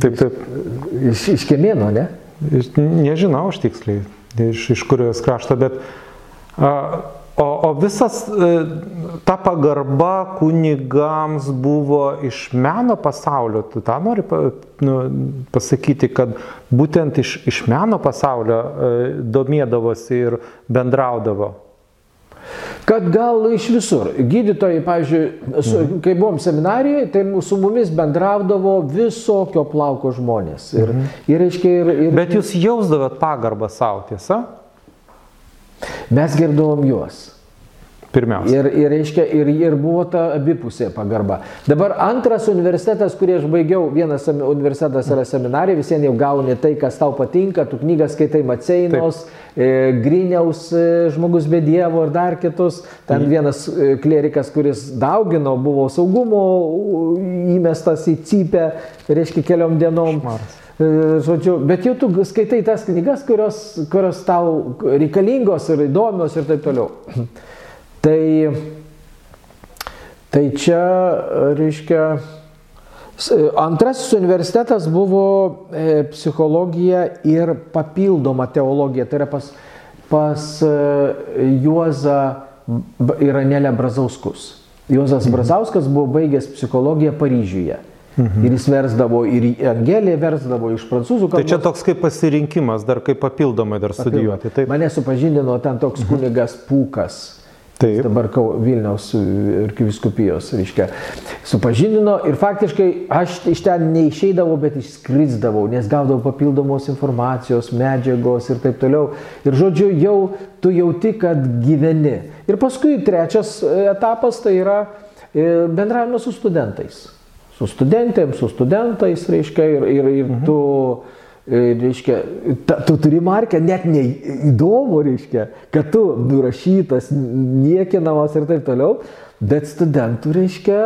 Taip, taip. Iš, iš Kemėno, ne? Nežinau aš tiksliai, iš, iš kurios krašto, bet a, O, o visas e, ta pagarba kunigams buvo iš meno pasaulio, tu tą nori nu, pasakyti, kad būtent iš, iš meno pasaulio e, domėdavosi ir bendraudavo. Kad gal iš visur. Gydytojai, pavyzdžiui, su, mhm. kai buvom seminarijoje, tai su mumis bendraudavo visokio plauko žmonės. Ir, mhm. ir, reiškia, ir, ir, Bet jūs jausdavot pagarbą savo, tiesa? Mes girdavom juos. Pirmiausia. Ir, ir, reiškia, ir, ir buvo ta abipusė pagarba. Dabar antras universitetas, kurį aš baigiau, vienas universitetas yra seminarija, visiems jau gauni tai, kas tau patinka, tu knygas skaitai Maceinos, e, Griniaus e, žmogus be Dievo ir dar kitus. Ten mhm. vienas e, klerikas, kuris daugino, buvo saugumo įmestas į cypę, reiškia, keliom dienom. Šmaras. E, žodžiu, bet jau tu skaitai tas knygas, kurios, kurios tau reikalingos ir įdomios ir taip toliau. Tai, tai čia, reiškia, antrasis universitetas buvo e, psichologija ir papildoma teologija. Tai yra pas, pas e, Juozą ir Anelę Brazauskus. Juozas. Brazauskas buvo baigęs psichologiją Paryžiuje. Mhm. Ir jis versdavo, ir Angelė versdavo iš prancūzų kalbos. Tai čia toks kaip pasirinkimas, dar kaip papildomai dar studijuoti. Taip. Mane supažindino ten toks kunigas Pūkas. Taip. Dabar Vilniaus arkiviskupijos, reiškia, supažindino ir faktiškai aš iš ten neišeidavau, bet išskrisdavau, nes gaudavau papildomos informacijos, medžiagos ir taip toliau. Ir žodžiu, jau tu jauti, kad gyveni. Ir paskui trečias etapas tai yra e, bendravimas su studentais su studentėm, su studentais, reiškia, ir, ir, ir mhm. tu, reiškia, ta, tu turi markę, net neįdomu, reiškia, kad tu nurašytas, niekinamas ir taip toliau, bet studentų, reiškia,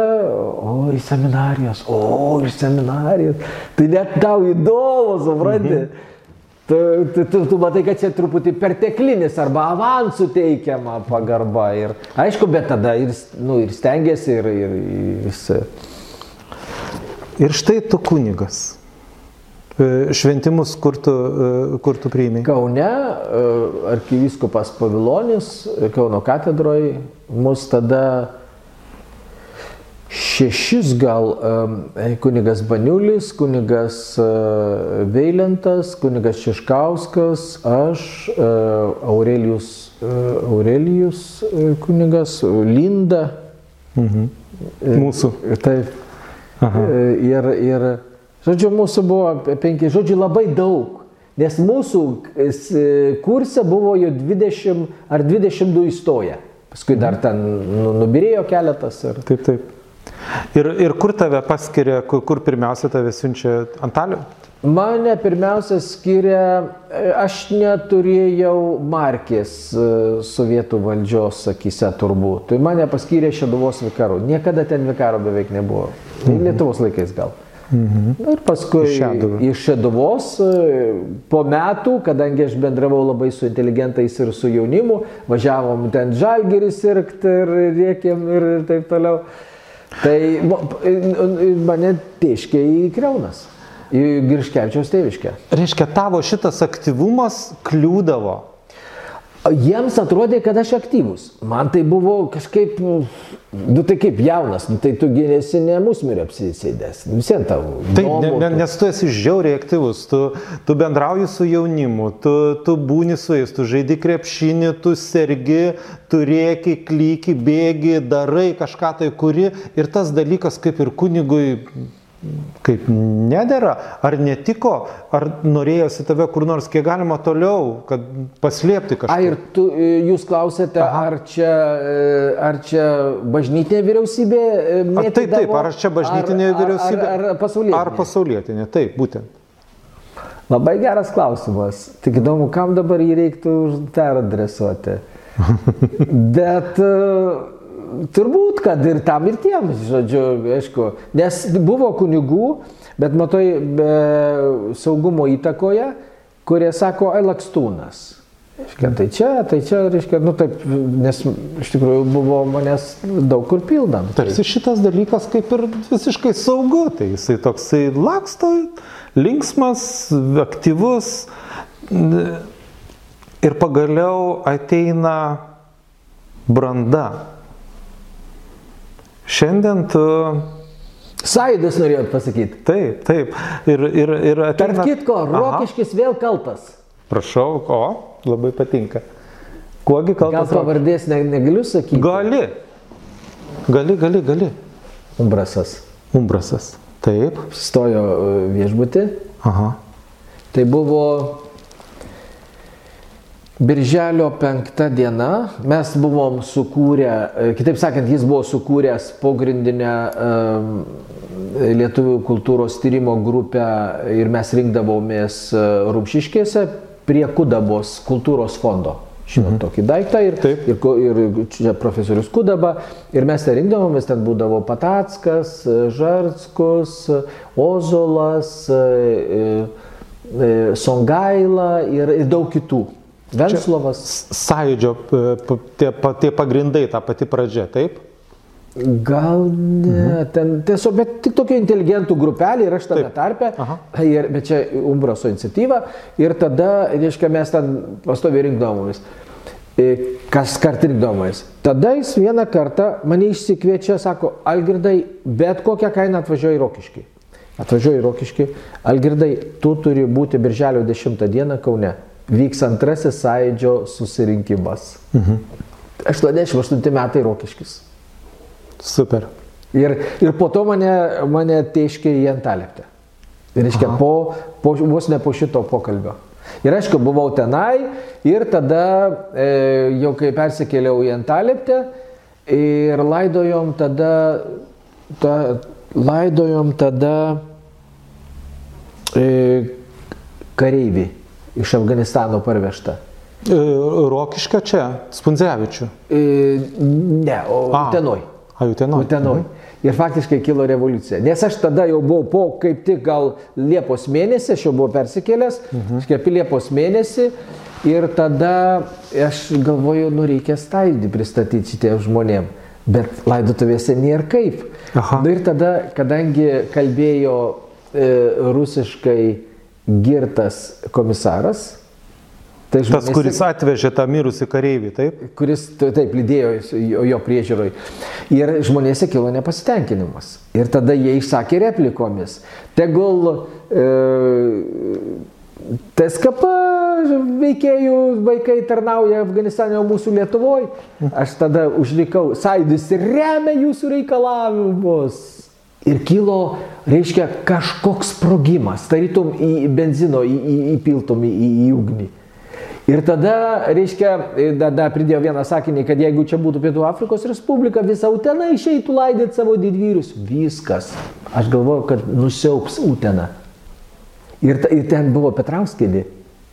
o, į seminarijas, o, iš seminarijos, tai net tau įdomu, supranti. Mhm. Tu, tu, tu, tu matai, kad čia truputį perteklinis arba avansų teikiama pagarba. Ir, aišku, bet tada ir, nu, ir stengiasi ir, ir, ir jis Ir štai tu kunigas. E, šventimus, kur tu, e, kur tu priimi? Kaune e, arkivyskupas Pavilonis, Kauno katedroje, mus tada šešis gal kunigas Baniulis, kunigas Veilentas, kunigas Šeškauskas, aš, Aurelijus, Aurelijus kunigas, Linda. Mhm. Mūsų. Taip. Aha. Ir, ir, žodžiu, mūsų buvo penki, žodžiu, labai daug. Nes mūsų kurse buvo jau 20 ar 22 įstoję. Paskui dar mhm. ten nu, nubirėjo keletas. Ir... Taip, taip. Ir, ir kur tave paskiria, kur, kur pirmiausia tave siunčia Antaliu? Mane pirmiausia skiria, aš neturėjau markės e, sovietų valdžios akise turbūt. Tai mane paskyrė Šeduvos vikaru. Niekada ten vikaro beveik nebuvo. Mhm. Lietuvos laikais gal. Mhm. Ir paskui iš Šeduvos e, po metų, kadangi aš bendravau labai su inteligentais ir su jaunimu, važiavom ten žalgeris sirgti ir rėkėm ir taip toliau. Tai mane teiškė į Kreunas į Girškevičiaus tėviškę. Reiškia, tavo šitas aktyvumas kliūdavo. Jiems atrodė, kad aš aktyvus. Man tai buvo kažkaip, nu tai kaip jaunas, nu tai tu gynėsi ne musmirį apsisėdęs, nu, visiems tavo. Taip, ne, ne, nes tu esi žiauriai aktyvus, tu, tu bendrauji su jaunimu, tu, tu būni su jais, tu žaidi krepšinį, tu sergi, tu rėki, klyki, bėgi, darai kažką tai kuri ir tas dalykas kaip ir kunigui kaip nedėra, ar netiko, ar norėjosi tave kur nors kiek galima toliau, kad paslėpti kažką. A, ir tu, e, jūs klausėte, Aha. ar čia, e, ar čia bažnytinė vyriausybė? E, a, taip, taip, ar čia bažnytinė ar, vyriausybė? Ar, ar, ar pasaulietinė? Ar pasaulietinė, taip, būtent. Labai geras klausimas. Tik įdomu, kam dabar jį reiktų peradresuoti. Bet uh, turbūt, kad ir tam, ir tiem, žodžiu, aišku, nes buvo kunigų, bet matai, be saugumo įtakoje, kurie sako, ai lakstūnas. Reiškia, tai čia, tai čia, reiškia, nu taip, nes iš tikrųjų buvo manęs daug kur pildant. Tarsi šitas dalykas kaip ir visiškai saugu, tai jisai toksai laksto, linksmas, aktyvus ir pagaliau ateina branda Šiandien tu... Sąjūdis norėjot pasakyti. Taip, taip. Ir, ir, ir ateina... Tarp kitko, Rokiškis vėl kaltas. Prašau, o, labai patinka. Kuogi kaltas? Gal pavardės ne, negaliu sakyti? Gali. Gali, gali, gali. Umbrasas. Umbrasas. Taip. Stojo e, viešbutį. Aha. Tai buvo Birželio penktą diena mes buvom sukūrę, e, kitaip sakant, jis buvo sukūręs pogrindinę um, lietuvių kultūros tyrimo grupę ir mes rinkdavomės e, Rūpšiškėse prie Kudabos kultūros fondo. Žinot mhm. tokį daiktą ir, Taip. ir, ir čia profesorius Kudaba ir mes ten rinkdavomės, ten būdavo Patackas, Žarskus, Ozolas, Songaila ir, ir daug kitų. Venslovas. Sąjūdžio tie, tie pagrindai, ta pati pradžia, taip? Gal ne, mhm. ten tiesiog, bet tik tokia inteligentų grupelė ir aš tame tarpe, ir, bet čia Umbraso iniciatyva ir tada, reiškia, mes ten pastoviai rinkdavomės. E, kas kart rinkdavomės. Tada jis vieną kartą mane išsikviečia, sako, Algirdai, bet kokią kainą Rokiškį. Atvažiuoju į Rokiškį. Algirdai, tu turi būti birželio 10 dieną Kaune. Vyks antrasis sąjūdžio susirinkimas. Mhm. 88 metai Rokiškis. Super. Ir, ir po to mane, mane teiškė į Antaleptę. Ir reiškia, po, po, vos ne po šito pokalbio. Ir aišku, buvau tenai ir tada e, jau kai persikėliau į Antaleptę ir laidojom tada, ta, laidojom tada e, kareivį iš Afganistano parvežtą. E, Rokiška čia, Spundzevičių. E, ne, o Utenoj. A, Utenoj. Utenoj. Ir faktiškai kilo revoliucija. Nes aš tada jau buvau po kaip tik gal Liepos mėnesį, aš jau buvau persikėlęs, mhm. apie Liepos mėnesį. Ir tada aš galvoju, nu reikia staidį pristatyti šitiem žmonėm. Bet laidotuvėse nėra kaip. Aha. Nu ir tada, kadangi kalbėjo e, rusiškai girtas komisaras, Tai žmonės, Tas, kuris atvežė tą mirusį kareivį, taip? Kuris taip lydėjo jo, jo priežiūroj. Ir žmonėse kilo nepasitenkinimas. Ir tada jie išsakė replikomis. Tegul e, TSKP veikėjų vaikai tarnauja Afganistane, o mūsų Lietuvoje. Aš tada užlikau, Saidis remia jūsų reikalavimus. Ir kilo, reiškia, kažkoks sprogimas, tarytum į benzino į, į, įpiltum į, į, ugnį. Ir tada, reiškia, tada pridėjo vieną sakinį, kad jeigu čia būtų Pietų Afrikos Respublika, visa Utena išeitų laidyti savo didvyrius. Viskas. Aš galvoju, kad nusiauks Utena. Ir, ir ten buvo Petrauskinė,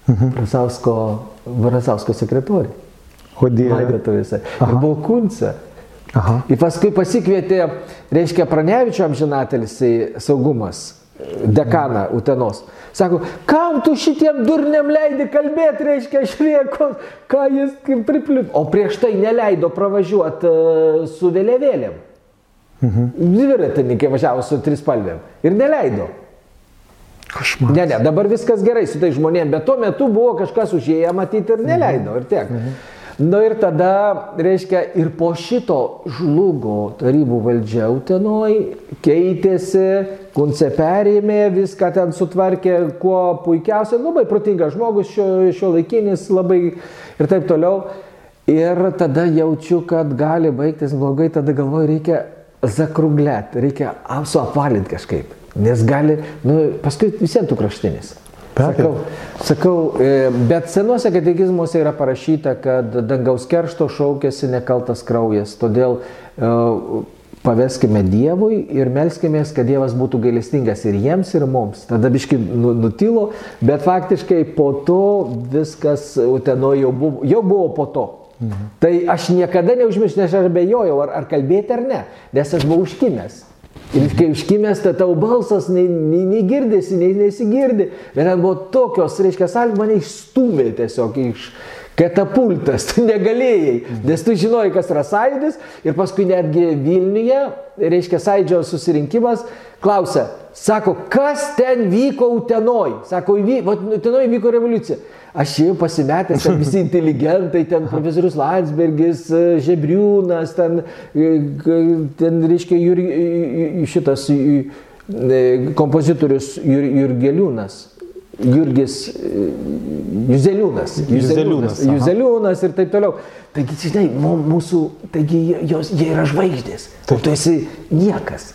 mhm. Brasausko, Brasausko sekretorė. Laidotuvėse. Ir buvo Kunce. Aha. Ir paskui pasikvietė, reiškia, Pranevičio amžinatelis saugumas, dekaną Utenos. Sako, kam tu šitiem durniam leidi kalbėti, reiškia, švieko, ką jis priplip. O prieš tai neleido pravažiuoti uh, su vėliavėlėm. Mhm. Dviratininkai važiavo su trispalvėm ir neleido. Kažmas. Ne, ne, dabar viskas gerai su tai žmonėm, bet tuo metu buvo kažkas užėję matyti ir neleido. Ir tiek. Mhm. Na ir tada, reiškia, ir po šito žlugo tarybų valdžia Utenoj, keitėsi, Kunce perėmė, viską ten sutvarkė, kuo puikiausiai, labai protingas žmogus, šio, šio laikinis, labai ir taip toliau. Ir tada jaučiu, kad gali baigtis blogai, tada galvoju, reikia zakruglėt, reikia suapvalinti kažkaip. Nes gali, nu, paskui visiems tu kraštinis. Sakau, sakau, e, bet senuose katekizmuose yra parašyta, kad dangaus keršto šaukėsi nekaltas kraujas. Todėl uh, paveskime Dievui ir melskime, kad Dievas būtų gailestingas ir jiems, ir mums. Tada biški nu, nutilo, bet faktiškai po to viskas Utenoje jau buvo, jau buvo po to. Mhm. Tai aš niekada neužmiršiu, nes aš abejojau, ar, ar kalbėti ar ne, nes aš buvau užkimęs. Ir kai užkimęs, tai tavo balsas nei, nei, nei girdėsi, nei nesigirdi. Bet ten buvo tokios, reiškia, salė mane išstumė tiesiog iš katapultas, tu negalėjai, nes tu žinojai, kas yra sąjūdis. Ir paskui netgi Vilniuje, reiškia, sąjūdžio susirinkimas, klausia, sako, kas ten vyko Utenoj? Sako, Utenoj vyko revoliucija. Aš jau pasimetęs, ten visi inteligentai, ten profesorius Landsbergis, Žebriūnas, ten, ten reiškia, jur, šitas kompozitorius Jur, Jurgeliūnas. Jurgis Juzeliūnas. Juzeliūnas. Juzeliūnas ir taip toliau. Taigi, žinai, mūsų, taigi jos, jie yra žvaigždės. O tu esi niekas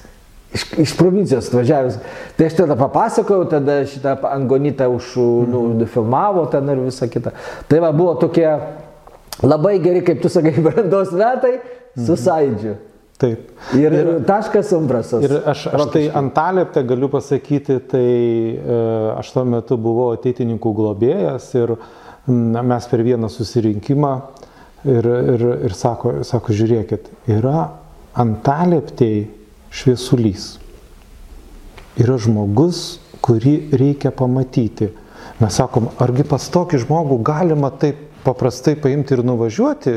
iš, iš provincijos atvažiavęs. Tai aš tada papasakojau, tada šitą angonitą už, nu, mhm. filmavo ten ir visa kita. Tai va buvo tokie labai geri, kaip tu sakai, brandos metai su mhm. sąidžiu. Taip. Ir, ir taškas umbrasas. Ir aš, aš tai Antalėpte galiu pasakyti, tai e, aš tuo metu buvau ateitininkų globėjas ir na, mes per vieną susirinkimą ir, ir, ir sako, sako, žiūrėkit, yra Antalėptėje šviesulys. Yra žmogus, kurį reikia pamatyti. Mes sakom, argi pas tokį žmogų galima taip paprastai paimti ir nuvažiuoti?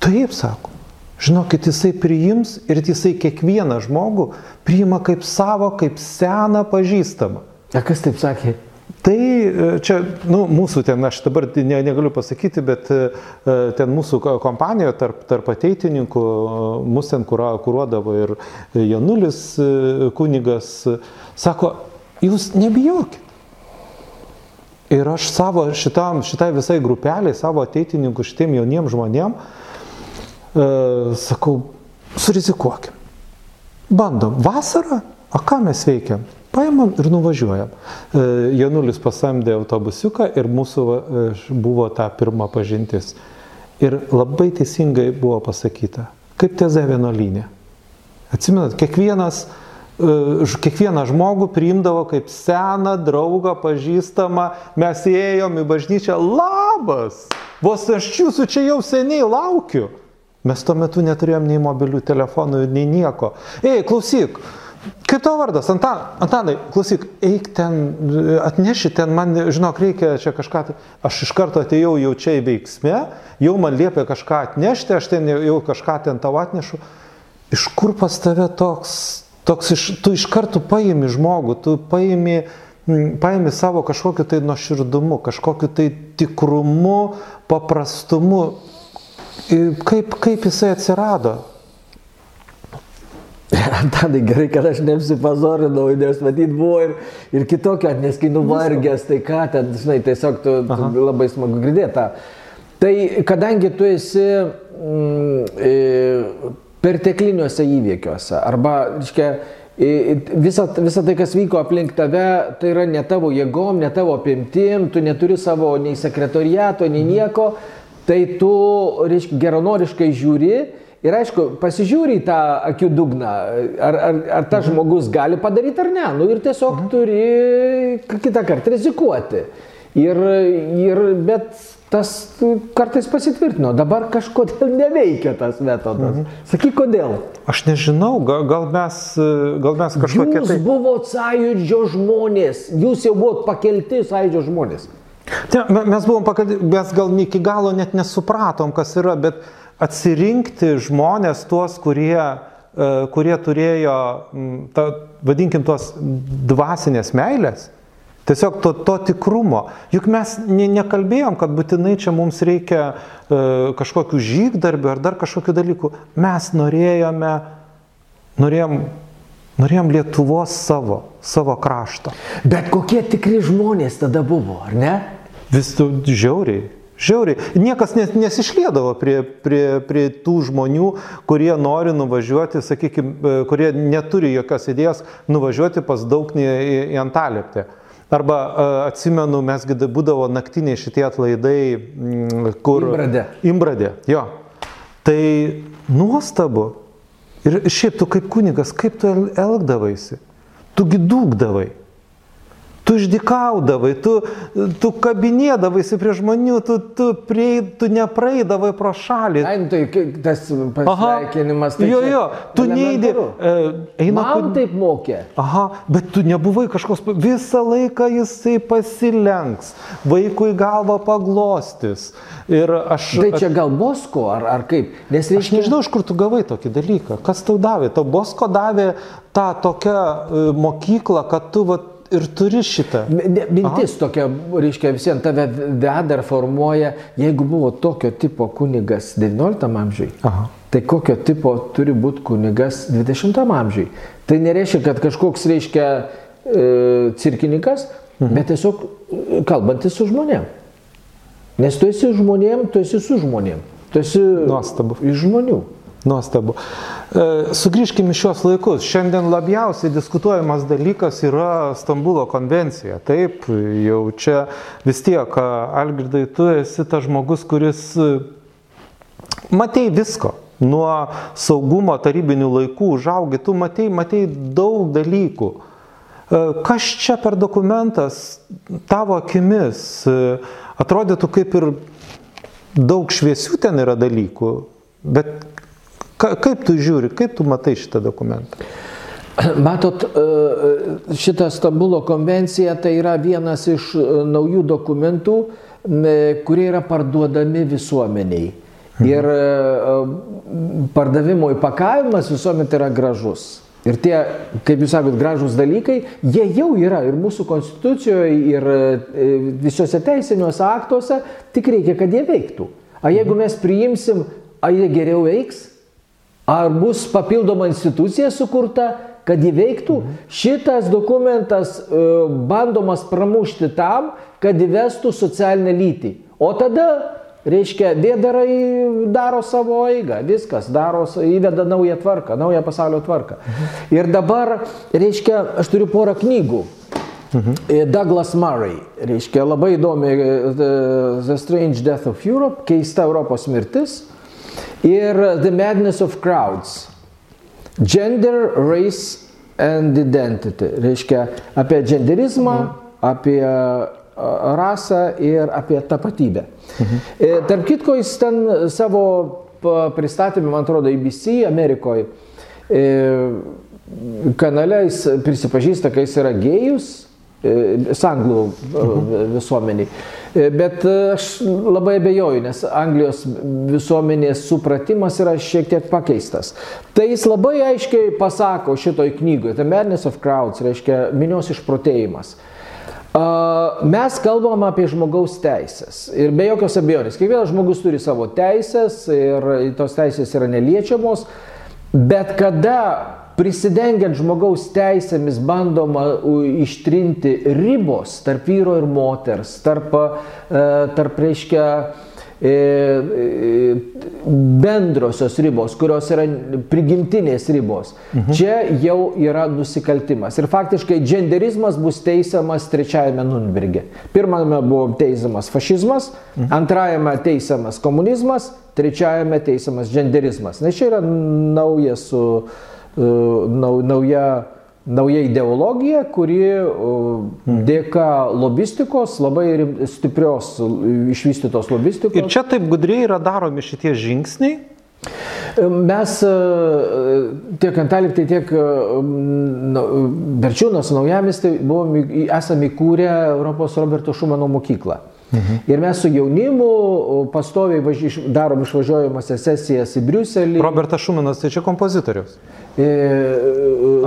Taip, sako. Žinokit, jisai priims ir jisai kiekvieną žmogų priima kaip savo, kaip seną pažįstamą. A kas taip sakė? Tai e, čia, nu, mūsų ten, aš dabar ne, negaliu pasakyti, bet e, ten mūsų kompanijoje tarp, tarp ateitininkų, mus ten kūruodavo ir Janulis kunigas, sako, jūs nebijokit. Ir aš savo šitam, šitai visai grupeliai, savo ateitininkų, šitiem jauniem žmonėm, e, sakau, surizikuokim. Bandom. Vasarą, o ką mes veikiam? Paimam ir nuvažiuojam. E, Janulis pasamdė autobusiuką ir mūsų e, buvo ta pirma pažintis. Ir labai teisingai buvo pasakyta, kaip teze vienolinė. Atsimenat, kiekvienas E, kiekvieną žmogų priimdavo kaip seną draugą, pažįstamą, mes įėjom į bažnyčią, labas, vos aš jūsų čia jau seniai laukiu. Mes tuo metu neturėjom nei mobilių telefonų, nei nieko. Ei, klausyk, kaip tavo vardas? Antan, Antanai, klausyk, eik ten, atneši ten, man, žinok, reikia čia kažką. Tai. Aš iš karto atėjau jau čia į veiksmę, jau man liepia kažką atnešti, aš ten jau kažką ten tau atnešu. Iš kur pas tave toks Toks iš, tu iš karto paimi žmogų, tu paimi, paimi savo kažkokiu tai nuoširdumu, kažkokiu tai tikrumu, paprastumu. Kaip, kaip jisai atsirado? Tadai gerai, kad aš neapsipazorinau, nes matyt buvo ir, ir kitokio, nes kai nuvargęs, tai ką ten, žinai, tiesiog tu, tu labai smagu girdėti tą. Tai kadangi tu esi mm, e, pertekliniuose įvykiuose. Arba, reiškia, visa, visa tai, kas vyko aplink tave, tai yra ne tavo jėgom, ne tavo apimtim, tu neturi savo nei sekretoriato, nei nieko, tai tu, reiškia, geronoriškai žiūri ir aišku, pasižiūri į tą akių dugną, ar, ar, ar tas mhm. žmogus gali padaryti ar ne. Nu ir tiesiog mhm. turi kitą kartą rizikuoti. Ir, ir, bet tas kartais pasitvirtino, dabar kažkodėl neveikia tas metodas. Mhm. Sakyk, kodėl? Aš nežinau, gal, gal mes, gal mes kažkokie... Jūs tai... buvote sąjūdžio žmonės, jūs jau buvote pakelti sąjūdžio žmonės. Ne, mes buvom pakelti, mes gal iki galo net nesupratom, kas yra, bet atsirinkti žmonės tuos, kurie, e, kurie turėjo, ta, vadinkim, tuos dvasinės meilės, Tiesiog to, to tikrumo. Juk mes ne, nekalbėjom, kad būtinai čia mums reikia e, kažkokių žygdarbių ar dar kažkokių dalykų. Mes norėjome, norėjom, norėjom Lietuvos savo, savo krašto. Bet kokie tikri žmonės tada buvo, ar ne? Vis tu žiauriai. Žiauriai. Niekas nes, nesišlėdavo prie, prie, prie tų žmonių, kurie nori nuvažiuoti, sakykime, kurie neturi jokios idėjos nuvažiuoti pas daugni į, į Antalieptę. Arba atsimenu, mesgi būdavo naktiniai šitie atlaidai, kur... Imbradė. Imbradė, jo. Tai nuostabu. Ir šiaip tu kaip kunigas, kaip tu elgdavaisi? Tugi dūkdavai tu išdikaudavai, tu, tu kabinėdavaisi prie žmonių, tu, tu, prie, tu nepraeidavai pro šalį. Ai, nu tai tas pasveikinimas. Tai jo, jo, tu neįdė. E, eina, Man kun... taip mokė. Aha, bet tu nebuvai kažkoks, visą laiką jisai pasilenks, vaikui galvą paglostis. Ir aš... Tai čia gal Bosko ar, ar kaip? Nes reiškia... Aš nežinau, iš kur tu gavai tokį dalyką. Kas tau davė? Tau Bosko davė tą tokią e, mokyklą, kad tu vat, ir turi šitą. Mintis Aha. tokia, reiškia, visiems tave veda ir formuoja, jeigu buvo tokio tipo kunigas XIX amžiui, Aha. tai kokio tipo turi būti kunigas XX amžiui. Tai nereiškia, kad kažkoks, reiškia, e, cirkininkas, mhm. bet tiesiog e, kalbantis su žmonėm. Nes tu esi žmonėm, tu esi su žmonėm. Tu esi Nuostabu. iš žmonių. Nuostabu. E, Sugrįžkime šios laikus. Šiandien labiausiai diskutuojamas dalykas yra Stambulo konvencija. Taip, jau čia vis tiek, Algirdai, tu esi tas žmogus, kuris e, matei visko. Nuo saugumo tarybinių laikų užaugi, tu matei, matei daug dalykų. E, kas čia per dokumentas tavo akimis? Atrodytų kaip ir daug šviesių ten yra dalykų, bet Ka, kaip tu žiūri, kaip tu matai šitą dokumentą? Matot, e, šitą Stambulo konvenciją tai yra vienas iš e, naujų dokumentų, kurie yra parduodami visuomeniai. Mhm. Ir e, pardavimo įpakavimas visuomet yra gražus. Ir tie, kaip jūs sakot, gražūs dalykai, jie jau yra ir mūsų konstitucijoje, ir e, visuose teisiniuose aktuose, tik reikia, kad jie veiktų. O jeigu mes priimsim, ar jie geriau veiks, ar bus papildoma institucija sukurta, kad jį veiktų, šitas dokumentas e, bandomas pramušti tam, kad įvestų socialinę lytį. O tada Reiškia, vėdarai daro savo eigą, viskas, daro, įveda naują tvarką, naują pasaulio tvarką. Mhm. Ir dabar, reiškia, aš turiu porą knygų. Mhm. Douglas Murray, reiškia, labai įdomi The, The Strange Death of Europe, keista Europos mirtis. Ir The Madness of Crowds. Gender, Race and Identity. Reiškia, apie genderizmą, mhm. apie rasą ir apie tapatybę. Mhm. Tarp kitko, jis ten savo pristatymą, man atrodo, ABC Amerikoje kanale jis prisipažįsta, kad jis yra gėjus, e, sanglų mhm. visuomeniai. Bet aš labai abejoju, nes Anglijos visuomenės supratimas yra šiek tiek pakeistas. Tai jis labai aiškiai pasako šitoj knygoje, The Madness of Crowds, reiškia minios išprotėjimas. Mes kalbam apie žmogaus teisės ir be jokios abejonės, kiekvienas žmogus turi savo teisės ir tos teisės yra neliečiamos, bet kada prisidengiant žmogaus teisėmis bandoma ištrinti ribos tarp vyro ir moters, tarp, e, tarp reiškia, E, e, bendrosios ribos, kurios yra prigimtinės ribos. Mhm. Čia jau yra nusikaltimas. Ir faktiškai genderizmas bus teisiamas trečiajame Nunberge. Pirmame buvo teisiamas fašizmas, mhm. antrajame teisiamas komunizmas, trečiajame teisiamas genderizmas. Nes čia yra nauja su, uh, nauja nauja ideologija, kuri hmm. dėka lobistikos, labai stiprios išvystytos lobistikos. Ir čia taip gudriai yra daromi šitie žingsniai. Mes tiek Antaliktai, tiek tai buvom, esame įkūrę Europos Roberto Šumano mokyklą. Mhm. Ir mes su jaunimu pastoviai važi, darom išvažiuojamasias sesijas į Briuselį. Robertas Šumanas, tai čia kompozitorius. E,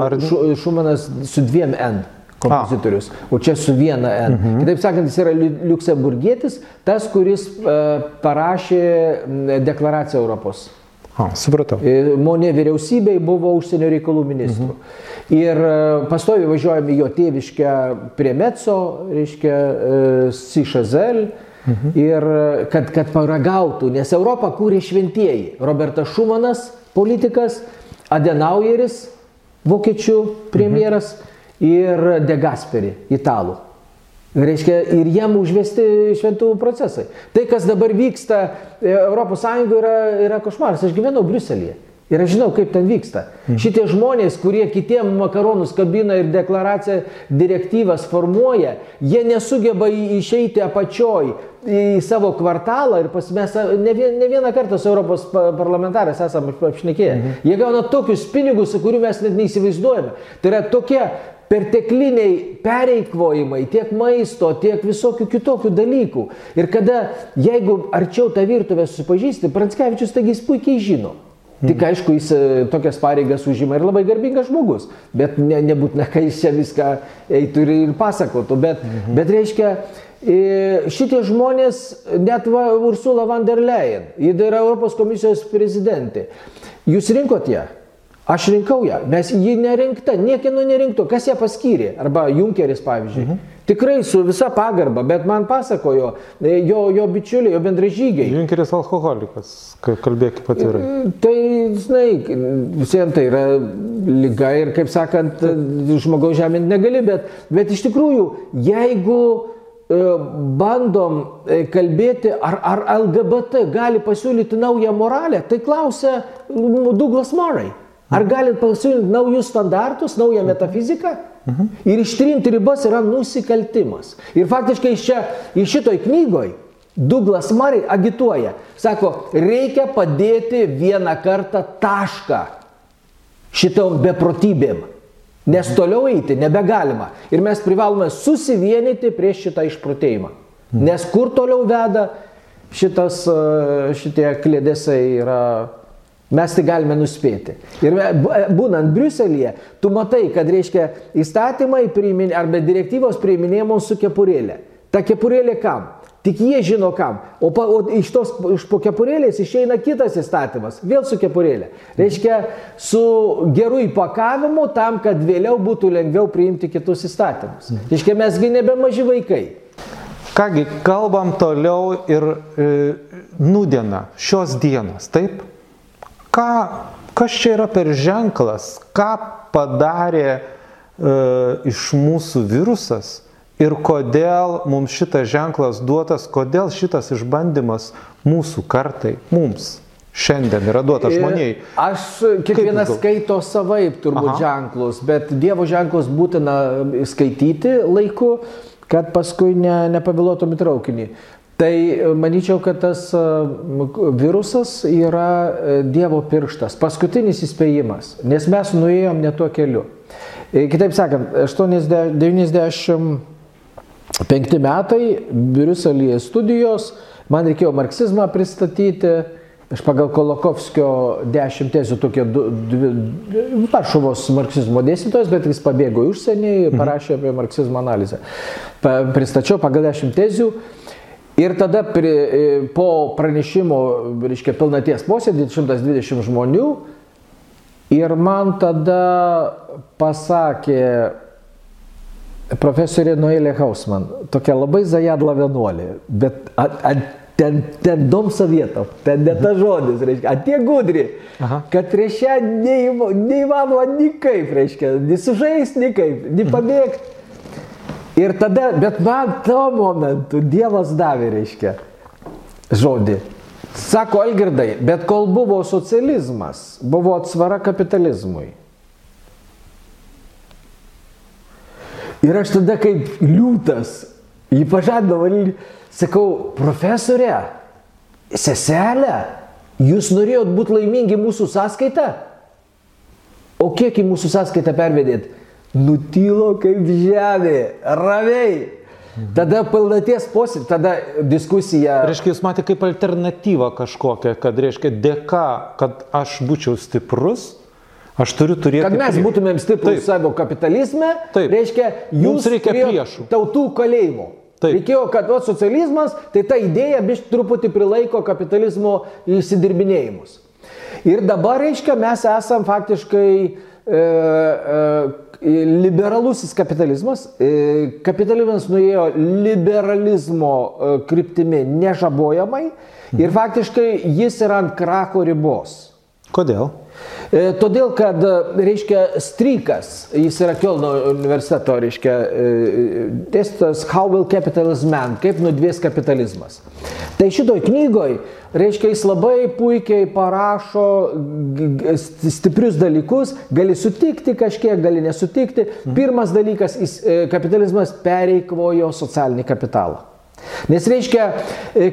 Ar... Šumanas su dviem N kompozitorius, A. o čia su viena N. Mhm. Kitaip sakant, jis yra liuksemburgietis, tas, kuris uh, parašė deklaraciją Europos. A, supratau. E, Monė vyriausybei buvo užsienio reikalų ministrų. Mhm. Ir e, pastovi važiuojame į jo tėviškę prie Metso, reiškia Sišazel. Mhm. Ir kad, kad paragautų, nes Europą kūrė šventieji. Robertas Šumanas, politikas, Adenaueris, vokiečių premjeras mhm. ir De Gasperi, italų. Reiškia, ir jiem užvesti šventų procesai. Tai, kas dabar vyksta ES, yra, yra košmaras. Aš gyvenau Briuselėje. Ir aš žinau, kaip ten vyksta. Mhm. Šitie žmonės, kurie kitiem makaronus kabina ir deklaraciją, direktyvas formuoja, jie nesugeba išeiti apačioj į savo kvartalą ir pas mes ne, ne vieną kartą su Europos parlamentarais esame apšnekėję. Mhm. Jie gauna tokius pinigus, kurių mes net neįsivaizduojame. Tai yra tokie pertekliniai pereikvojimai tiek maisto, tiek visokių kitokių dalykų. Ir kada, jeigu arčiau tą virtuvę susipažįsti, Pranskevičius taigi jis puikiai žino. Tik aišku, jis e, tokias pareigas užima ir labai garbingas žmogus, bet ne, nebūtina, kai jis čia viską eitų ir, ir pasakotų, bet, mhm. bet reiškia, e, šitie žmonės, net va, Ursula von der Leyen, ji yra Europos komisijos prezidentė, jūs rinkot ją? Aš rinkau ją, mes ji nerinkta, niekieno nerinkto, kas ją paskyrė, arba Junkeris pavyzdžiui. Mhm. Tikrai su visa pagarba, bet man pasakojo e, jo, jo bičiuliai, jo bendražygiai. Junkeris alkoholikas, kalbėk atvirai. E, tai, žinai, visiems tai yra lyga ir, kaip sakant, žmogaus žemint negali, bet, bet iš tikrųjų, jeigu e, bandom kalbėti, ar, ar LGBT gali pasiūlyti naują moralę, tai klausia Douglas Murray. Ar galit pasiūlyti naujus standartus, naują metafiziką? Mhm. Ir ištrinti ribas yra nusikaltimas. Ir faktiškai čia, iš šitoj knygoj, Douglas Murray agituoja, sako, reikia padėti vieną kartą tašką šitom beprotybėm. Nes toliau eiti nebegalima. Ir mes privalome susivienyti prieš šitą išprotėjimą. Nes kur toliau veda šitas, šitie klėdėsai yra Mes tai galime nuspėti. Ir būnant Briuselėje, tu matai, kad reiškia įstatymai priimin, arba direktyvos priiminėjamos su kepurėlė. Ta kepurėlė kam? Tik jie žino kam. O, pa, o iš tos iš po kepurėlės išeina kitas įstatymas. Vėl su kepurėlė. Reiškia, su geru įpakavimu tam, kad vėliau būtų lengviau priimti kitus įstatymus. Reiškia, mesgi nebe maži vaikai. Kągi, kalbam toliau ir e, nudiena, šios dienos, taip? Ką, kas čia yra per ženklas? Ką padarė e, iš mūsų virusas? ir kodėl mums šitas ženklas duotas, kodėl šitas išbandymas mūsų kartai, mums šiandien yra duotas žmoniai. Aš kiekvienas skaito savaip turbūt Aha. ženklus, bet Dievo ženklus būtina skaityti laiku, kad paskui ne, nepavėluotum į traukinį. Tai manyčiau, kad tas virusas yra e, Dievo pirštas, paskutinis įspėjimas, nes mes nuėjom ne tuo keliu. E, kitaip sakant, 80, 90 Penkti metai, Briuselėje studijos, man reikėjo marksizmą pristatyti, aš pagal Kolokovskio dešimt tezių tokie Varšuvos marksizmo dėstytojas, bet jis pabėgo užsienį ir mhm. parašė apie marksizmo analizę. Pa, pristačiau pagal dešimt tezių. Ir tada pri, po pranešimo, reiškia, pilnaties posėdį, 120 žmonių, ir man tada pasakė profesorė Noelė Hausman, tokia labai zajadla vienuolė, bet at, at, ten, ten dom sovietom, ten ne tas žodis, reiškia, atie gudri, Aha. kad prieš ją neįmanoma nikaip, reiškia, nesužais nikaip, nepabėgti. Ir tada, bet man tuo momentu Dievas davė, reiškia, žodį. Sako Algirdai, bet kol buvo socializmas, buvo atsvara kapitalizmui. Ir aš tada kaip liūtas, jį pažadavo, sakau, profesorė, seselė, jūs norėjot būti laimingi mūsų sąskaitą? O kiek į mūsų sąskaitą pervedėt? Nutilo kaip žemė, ramiai. Tada pilnaties posėdį, tada diskusija. Reiškia, jūs matėte kaip alternatyvą kažkokią, kad reiškia dėka, kad aš būčiau stiprus, Aš turiu turėti. Kad mes būtumėm stiprus savo kapitalizme, Taip. reiškia, jūs reikia priešų. Tautų kalėjimo. Taip. Reikėjo, kad o socializmas, tai ta idėja biš truputį prilaiko kapitalizmo įsidirbinėjimus. Ir dabar, reiškia, mes esam faktiškai liberalusis kapitalizmas. E, kapitalizmas nuėjo liberalizmo e, kryptimi nežabojamai ir faktiškai jis yra ant krako ribos. Kodėl? E, todėl, kad, e, reiškia, Strykas, jis yra Kielno universiteto, reiškia, e, dėstytas How will capitalism man, kaip nudvės kapitalizmas. Tai šitoj knygoj, reiškia, jis labai puikiai parašo stiprius dalykus, gali sutikti kažkiek, gali nesutikti. Pirmas dalykas, jis, kapitalizmas pereikvojo socialinį kapitalą. Nes reiškia,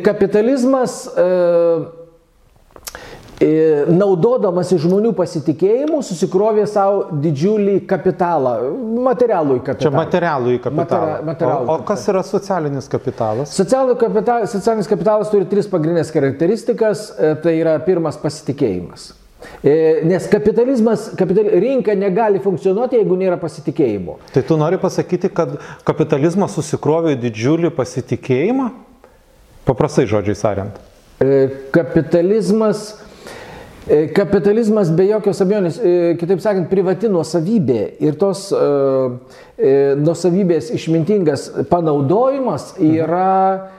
kapitalizmas e, naudodamas žmonių pasitikėjimu, susikrovė savo didžiulį kapitalą, materialų į kapitalą. Čia materialų į kapitalą. Materi materialų o, o kas yra socialinis kapitalas? Kapital, socialinis kapitalas turi tris pagrindinės charakteristikas. E, tai yra pirmas pasitikėjimas. E, nes kapitalizmas, kapital, rinka negali funkcionuoti, jeigu nėra pasitikėjimo. Tai tu nori pasakyti, kad kapitalizmas susikrovė didžiulį pasitikėjimą? Paprastai žodžiai tariant. E, kapitalizmas E, kapitalizmas be jokios abejonės, e, kitaip sakant, privati nuosavybė ir tos uh, nuosavybės išmintingas panaudojimas yra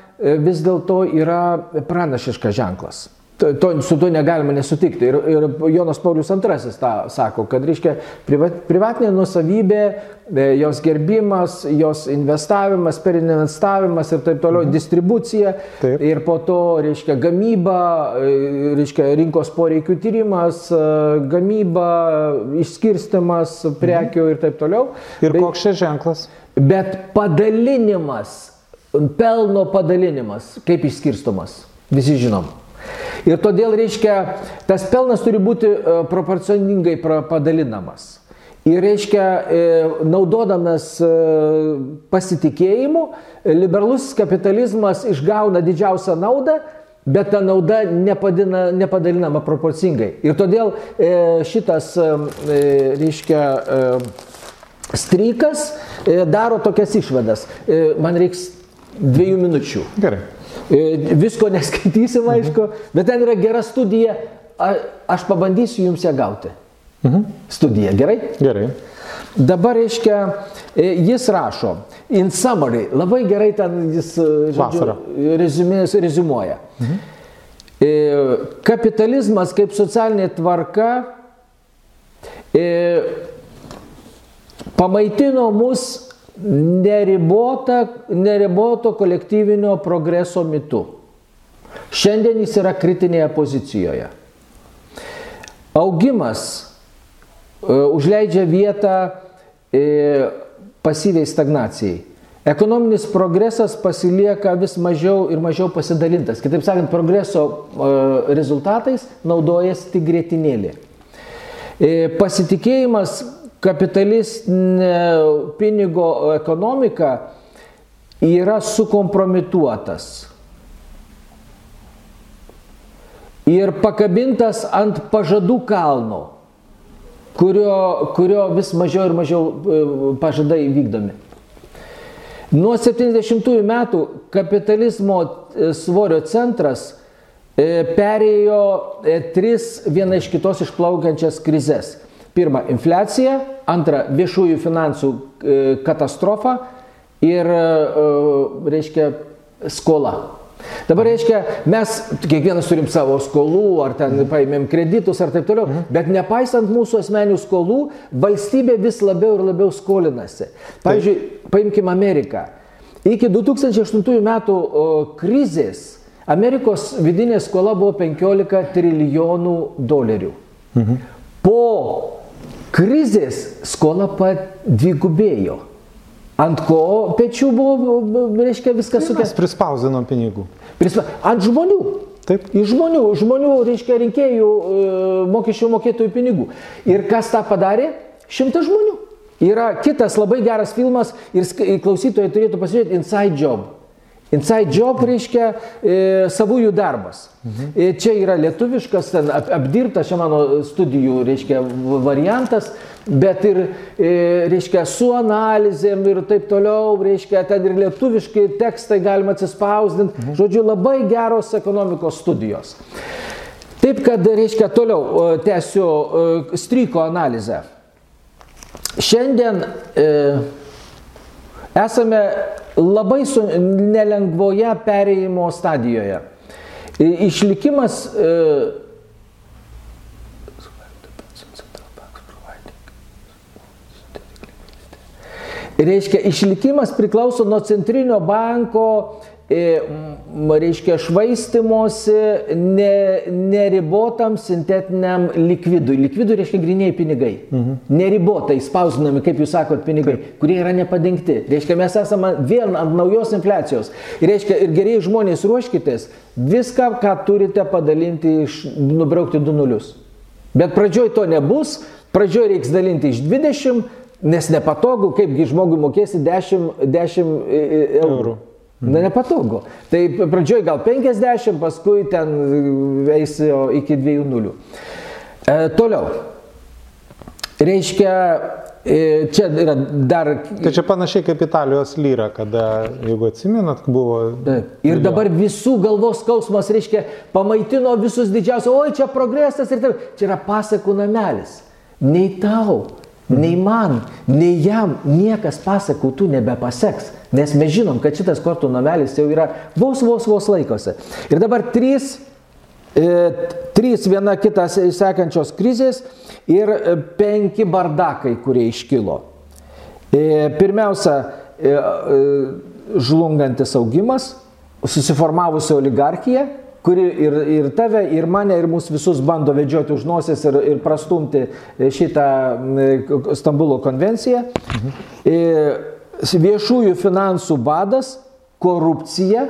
vis dėlto yra pranašiškas ženklas to, su tuo negalima nesutikti. Ir, ir Jonas Paulius II tą sako, kad reiškia privat, privatinė nusavybė, e, jos gerbimas, jos investavimas, perinvestavimas ir taip toliau, mhm. distribucija taip. ir po to, reiškia, gamyba, e, reiškia, rinkos poreikių tyrimas, e, gamyba, išskirstimas prekių mhm. ir taip toliau. Ir Bet, koks čia ženklas? Bet padalinimas, pelno padalinimas, kaip išskirstomas, visi žinom. Ir todėl reiškia, tas pelnas turi būti e, proporcioningai padalinamas. Ir reiškia, e, naudodamas e, pasitikėjimu, liberalus kapitalizmas išgauna didžiausią naudą bet ta nauda nepadina, nepadalinama proporcingai. Ir todėl šitas, reiškia, strykas daro tokias išvadas. Man reiks dviejų minučių. Gerai. E, visko neskaitysim, aišku, bet ten yra gera studija. A, aš pabandysiu jums ją gauti. Mhm. Studija, gerai? Gerai. Dabar, reiškia, e, jis rašo, in summary, labai gerai ten jis, e, rezumės, rezumuoja. Mhm. Kapitalizmas kaip socialinė tvarka pamaitino mus neribota, neriboto kolektyvinio progreso mitu. Šiandien jis yra kritinėje pozicijoje. Augimas e, užleidžia vietą e, pasyviai stagnacijai. Ekonominis progresas pasilieka vis mažiau ir mažiau pasidalintas. Kitaip sakant, progreso e, rezultatais naudojasi tik grėtinėlė. Pasitikėjimas kapitalistinė pinigo ekonomika yra sukompromituotas ir pakabintas ant pažadų kalno, kurio, kurio vis mažiau ir mažiau e, pažadai vykdomi. Nuo 70-ųjų metų kapitalizmo e, svorio centras e, perėjo tris viena iš kitos išplaukiančias krizės. Pirma - infliacija, antra - viešųjų finansų katastrofa ir, reiškia, skola. Dabar reiškia, mes kiekvienas turim savo skolų, ar ten paėmėm kreditus, ar taip toliau, mhm. bet nepaisant mūsų asmenių skolų, valstybė vis labiau ir labiau skolinasi. Pavyzdžiui, paimkime Ameriką. Iki 2008 metų krizės Amerikos vidinė skola buvo 15 trilijonų dolerių. Mhm. Po krizės skola padvigubėjo. Ant ko pečių buvo, reiškia, viskas sukės. Mes prispausinom pinigų. Prispa... Ant žmonių. Taip. Iš žmonių, žmonių, reiškia, rinkėjų mokesčių mokėtojų pinigų. Ir kas tą padarė? Šimtas žmonių. Yra kitas labai geras filmas ir klausytojai turėtų pasižiūrėti Inside Job. Inside job reiškia e, savųjų darbas. Mhm. E, čia yra lietuviškas, ten ap, apdirtas, čia mano studijų, reiškia, variantas, bet ir, e, reiškia, su analizėm ir taip toliau, reiškia, ten ir lietuviškai tekstai galima atsispausdinti. Mhm. Žodžiu, labai geros ekonomikos studijos. Taip, kad, reiškia, toliau tęsiu e, stryko analizę. Šiandien e, esame labai su, nelengvoje perėjimo stadijoje. Išlikimas e, Reiškia, išlikimas priklauso nuo centrinio banko reiškia, švaistimosi ne, neribotam sintetiniam likvidui. Likvidui reiškia griniai pinigai. Mhm. Neribotai spausdinami, kaip jūs sakot, pinigai, Taip. kurie yra nepadengti. Reiškia, mes esame vien ant naujos infliacijos. Reiškia, ir geriai žmonės ruoškitės viską, ką turite padalinti iš, nubraukti du nulius. Bet pradžioj to nebus, pradžioj reiks dalinti iš 20, nes nepatogu, kaipgi žmogui mokėsi 10, 10 eurų. eurų. Na nepatogu. Tai pradžioj gal 50, paskui ten eisi iki 2 nulių. E, toliau. Reiškia, e, čia yra dar. Tai čia panašiai kaip Italijos lyra, kada, jeigu atsimenat, buvo. Taip. Ir dabar visų galvos skausmas, reiškia, pamaitino visus didžiausius, oi čia progresas ir taip. Čia yra pasakų namelis. Nei tau, nei man, nei jam niekas pasakų tų nebepaseks. Nes mes žinom, kad šitas kortų namelis jau yra vos vos vos laikosi. Ir dabar trys, e, trys viena kitas sekančios krizės ir e, penki bardakai, kurie iškilo. E, pirmiausia, e, e, žlungantis augimas, susiformavusi oligarchija, kuri ir, ir tave, ir mane, ir mus visus bando vedžioti už nosies ir, ir prastumti šitą Stambulo konvenciją. Mhm. E, viešųjų finansų badas, korupcija,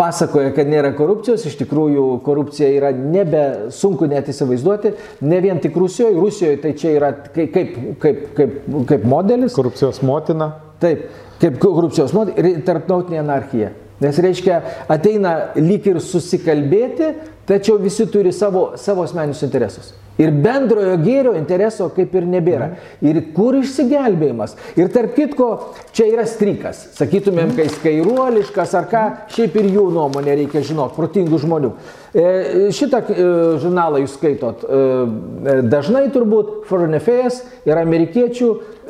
pasakoja, kad nėra korupcijos, iš tikrųjų korupcija yra nebe sunku net įsivaizduoti, ne vien tik Rusijoje, Rusijoje tai čia yra kaip, kaip, kaip, kaip modelis. Korupcijos motina. Taip, kaip korupcijos modelis ir tarptautinė anarchija. Nes reiškia, ateina lyg ir susikalbėti, tačiau visi turi savo, savo asmeninius interesus. Ir bendrojo gėrio intereso kaip ir nebėra. Ir kur išsigelbėjimas? Ir tarp kitko, čia yra strykas. Sakytumėm, kai skairuoliškas ar ką, šiaip ir jų nuomonė reikia žinoti, protingų žmonių. E, šitą e, žurnalą jūs skaitot e, dažnai turbūt, Foreign Affairs ir amerikiečių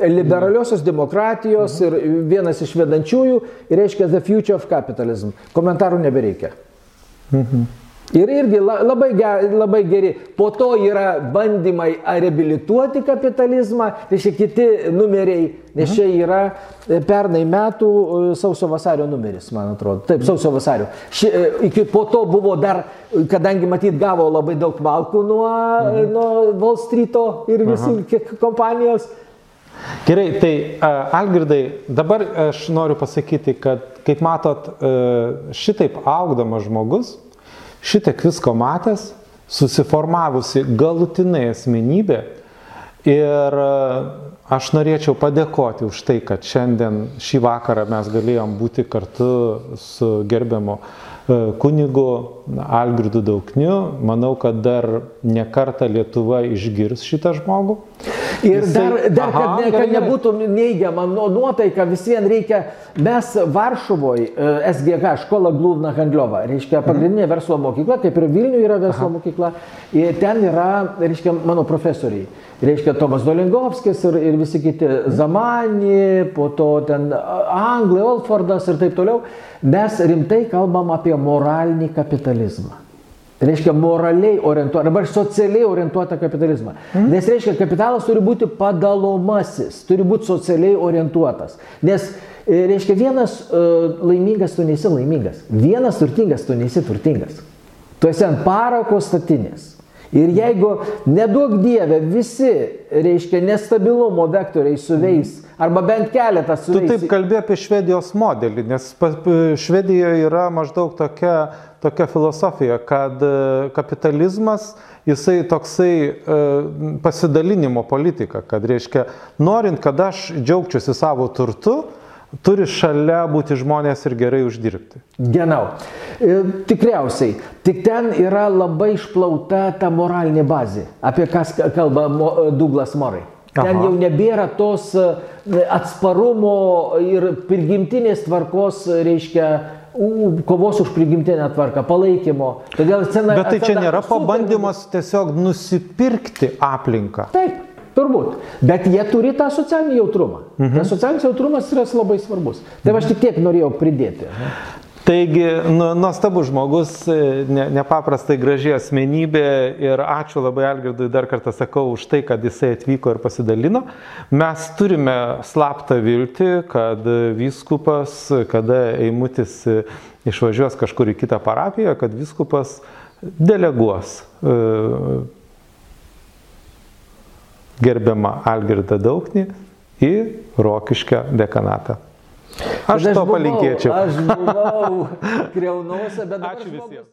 liberaliosios demokratijos ir vienas iš vedančiųjų, reiškia The Future of Capitalism. Komentarų nebereikia. Mhm. Ir irgi labai, labai geri. Po to yra bandymai reabilituoti kapitalizmą, tai šie kiti numeriai, nes čia yra e, pernai metų e, sausio vasario numeris, man atrodo. Taip, sausio vasario. Ši, e, iki, po to buvo dar, kadangi matyt gavo labai daug malkų nuo, mhm. nuo Wall Street'o ir visų kompanijos. Gerai, tai Algirdai, dabar aš noriu pasakyti, kad, kaip matot, šitaip augdamas žmogus, šitiek visko matęs, susiformavusi galutinai asmenybė ir e, aš norėčiau padėkoti už tai, kad šiandien šį vakarą mes galėjom būti kartu su gerbiamu E, kunigu Algirdu Daukniu. Manau, kad dar ne kartą Lietuva išgirs šitą žmogų. Ir Jisai, dar, dar aha, kad, ne, kad nebūtų neigiama nu, nuotaika, vis vien reikia, mes Varšuvoje, SGH, škola Glūvna Handliova, reiškia pagrindinė mhm. verslo mokykla, kaip ir Vilniuje yra verslo aha. mokykla, ir ten yra, reiškia, mano profesoriai reiškia Tomas Dolingovskis ir, ir visi kiti Zamani, po to ten Anglai, Olfordas ir taip toliau, mes rimtai kalbam apie moralinį kapitalizmą. Reiškia moraliai orientuotą arba socialiai orientuotą kapitalizmą. Mm. Nes reiškia, kapitalas turi būti padalomasis, turi būti socialiai orientuotas. Nes e, reiškia, vienas uh, laimingas tu nesi laimingas, vienas turtingas tu nesi turtingas. Tu esi ant parako statinės. Ir jeigu neduok Dieve visi, reiškia, nestabilumo vektoriai suveis, arba bent keletas suveis. Tu taip kalbė apie Švedijos modelį, nes Švedijoje yra maždaug tokia, tokia filosofija, kad e, kapitalizmas jisai toksai e, pasidalinimo politika, kad reiškia, norint, kad aš džiaugčiausi savo turtu, turi šalia būti žmonės ir gerai uždirbti. Genau. E, tikriausiai. Tik ten yra labai išplauta ta moralinė bazė, apie ką kalba Douglas Morai. Ten Aha. jau nebėra tos e, atsparumo ir prigimtinės tvarkos, reiškia, kovos už prigimtinę tvarką, palaikymo. Todėl scena. Bet tai čia nėra pabandymas tiesiog nusipirkti aplinką. Taip. Turbūt. Bet jie turi tą socialinį jautrumą. Mhm. Tas socialinis jautrumas yra labai svarbus. Tai aš tik tiek norėjau pridėti. Taigi, nu, nuostabus žmogus, ne, nepaprastai graži asmenybė ir ačiū labai Algirdui dar kartą sakau už tai, kad jisai atvyko ir pasidalino. Mes turime slaptą viltį, kad viskupas, kada eimutis išvažiuos kažkur į kitą parapiją, kad viskupas deleguos gerbiamą Algirdą Dauknį į Rokiškę dekanatą. Aš, aš to buvau, palinkėčiau. Aš buvau Kreunose, bet ačiū visiems.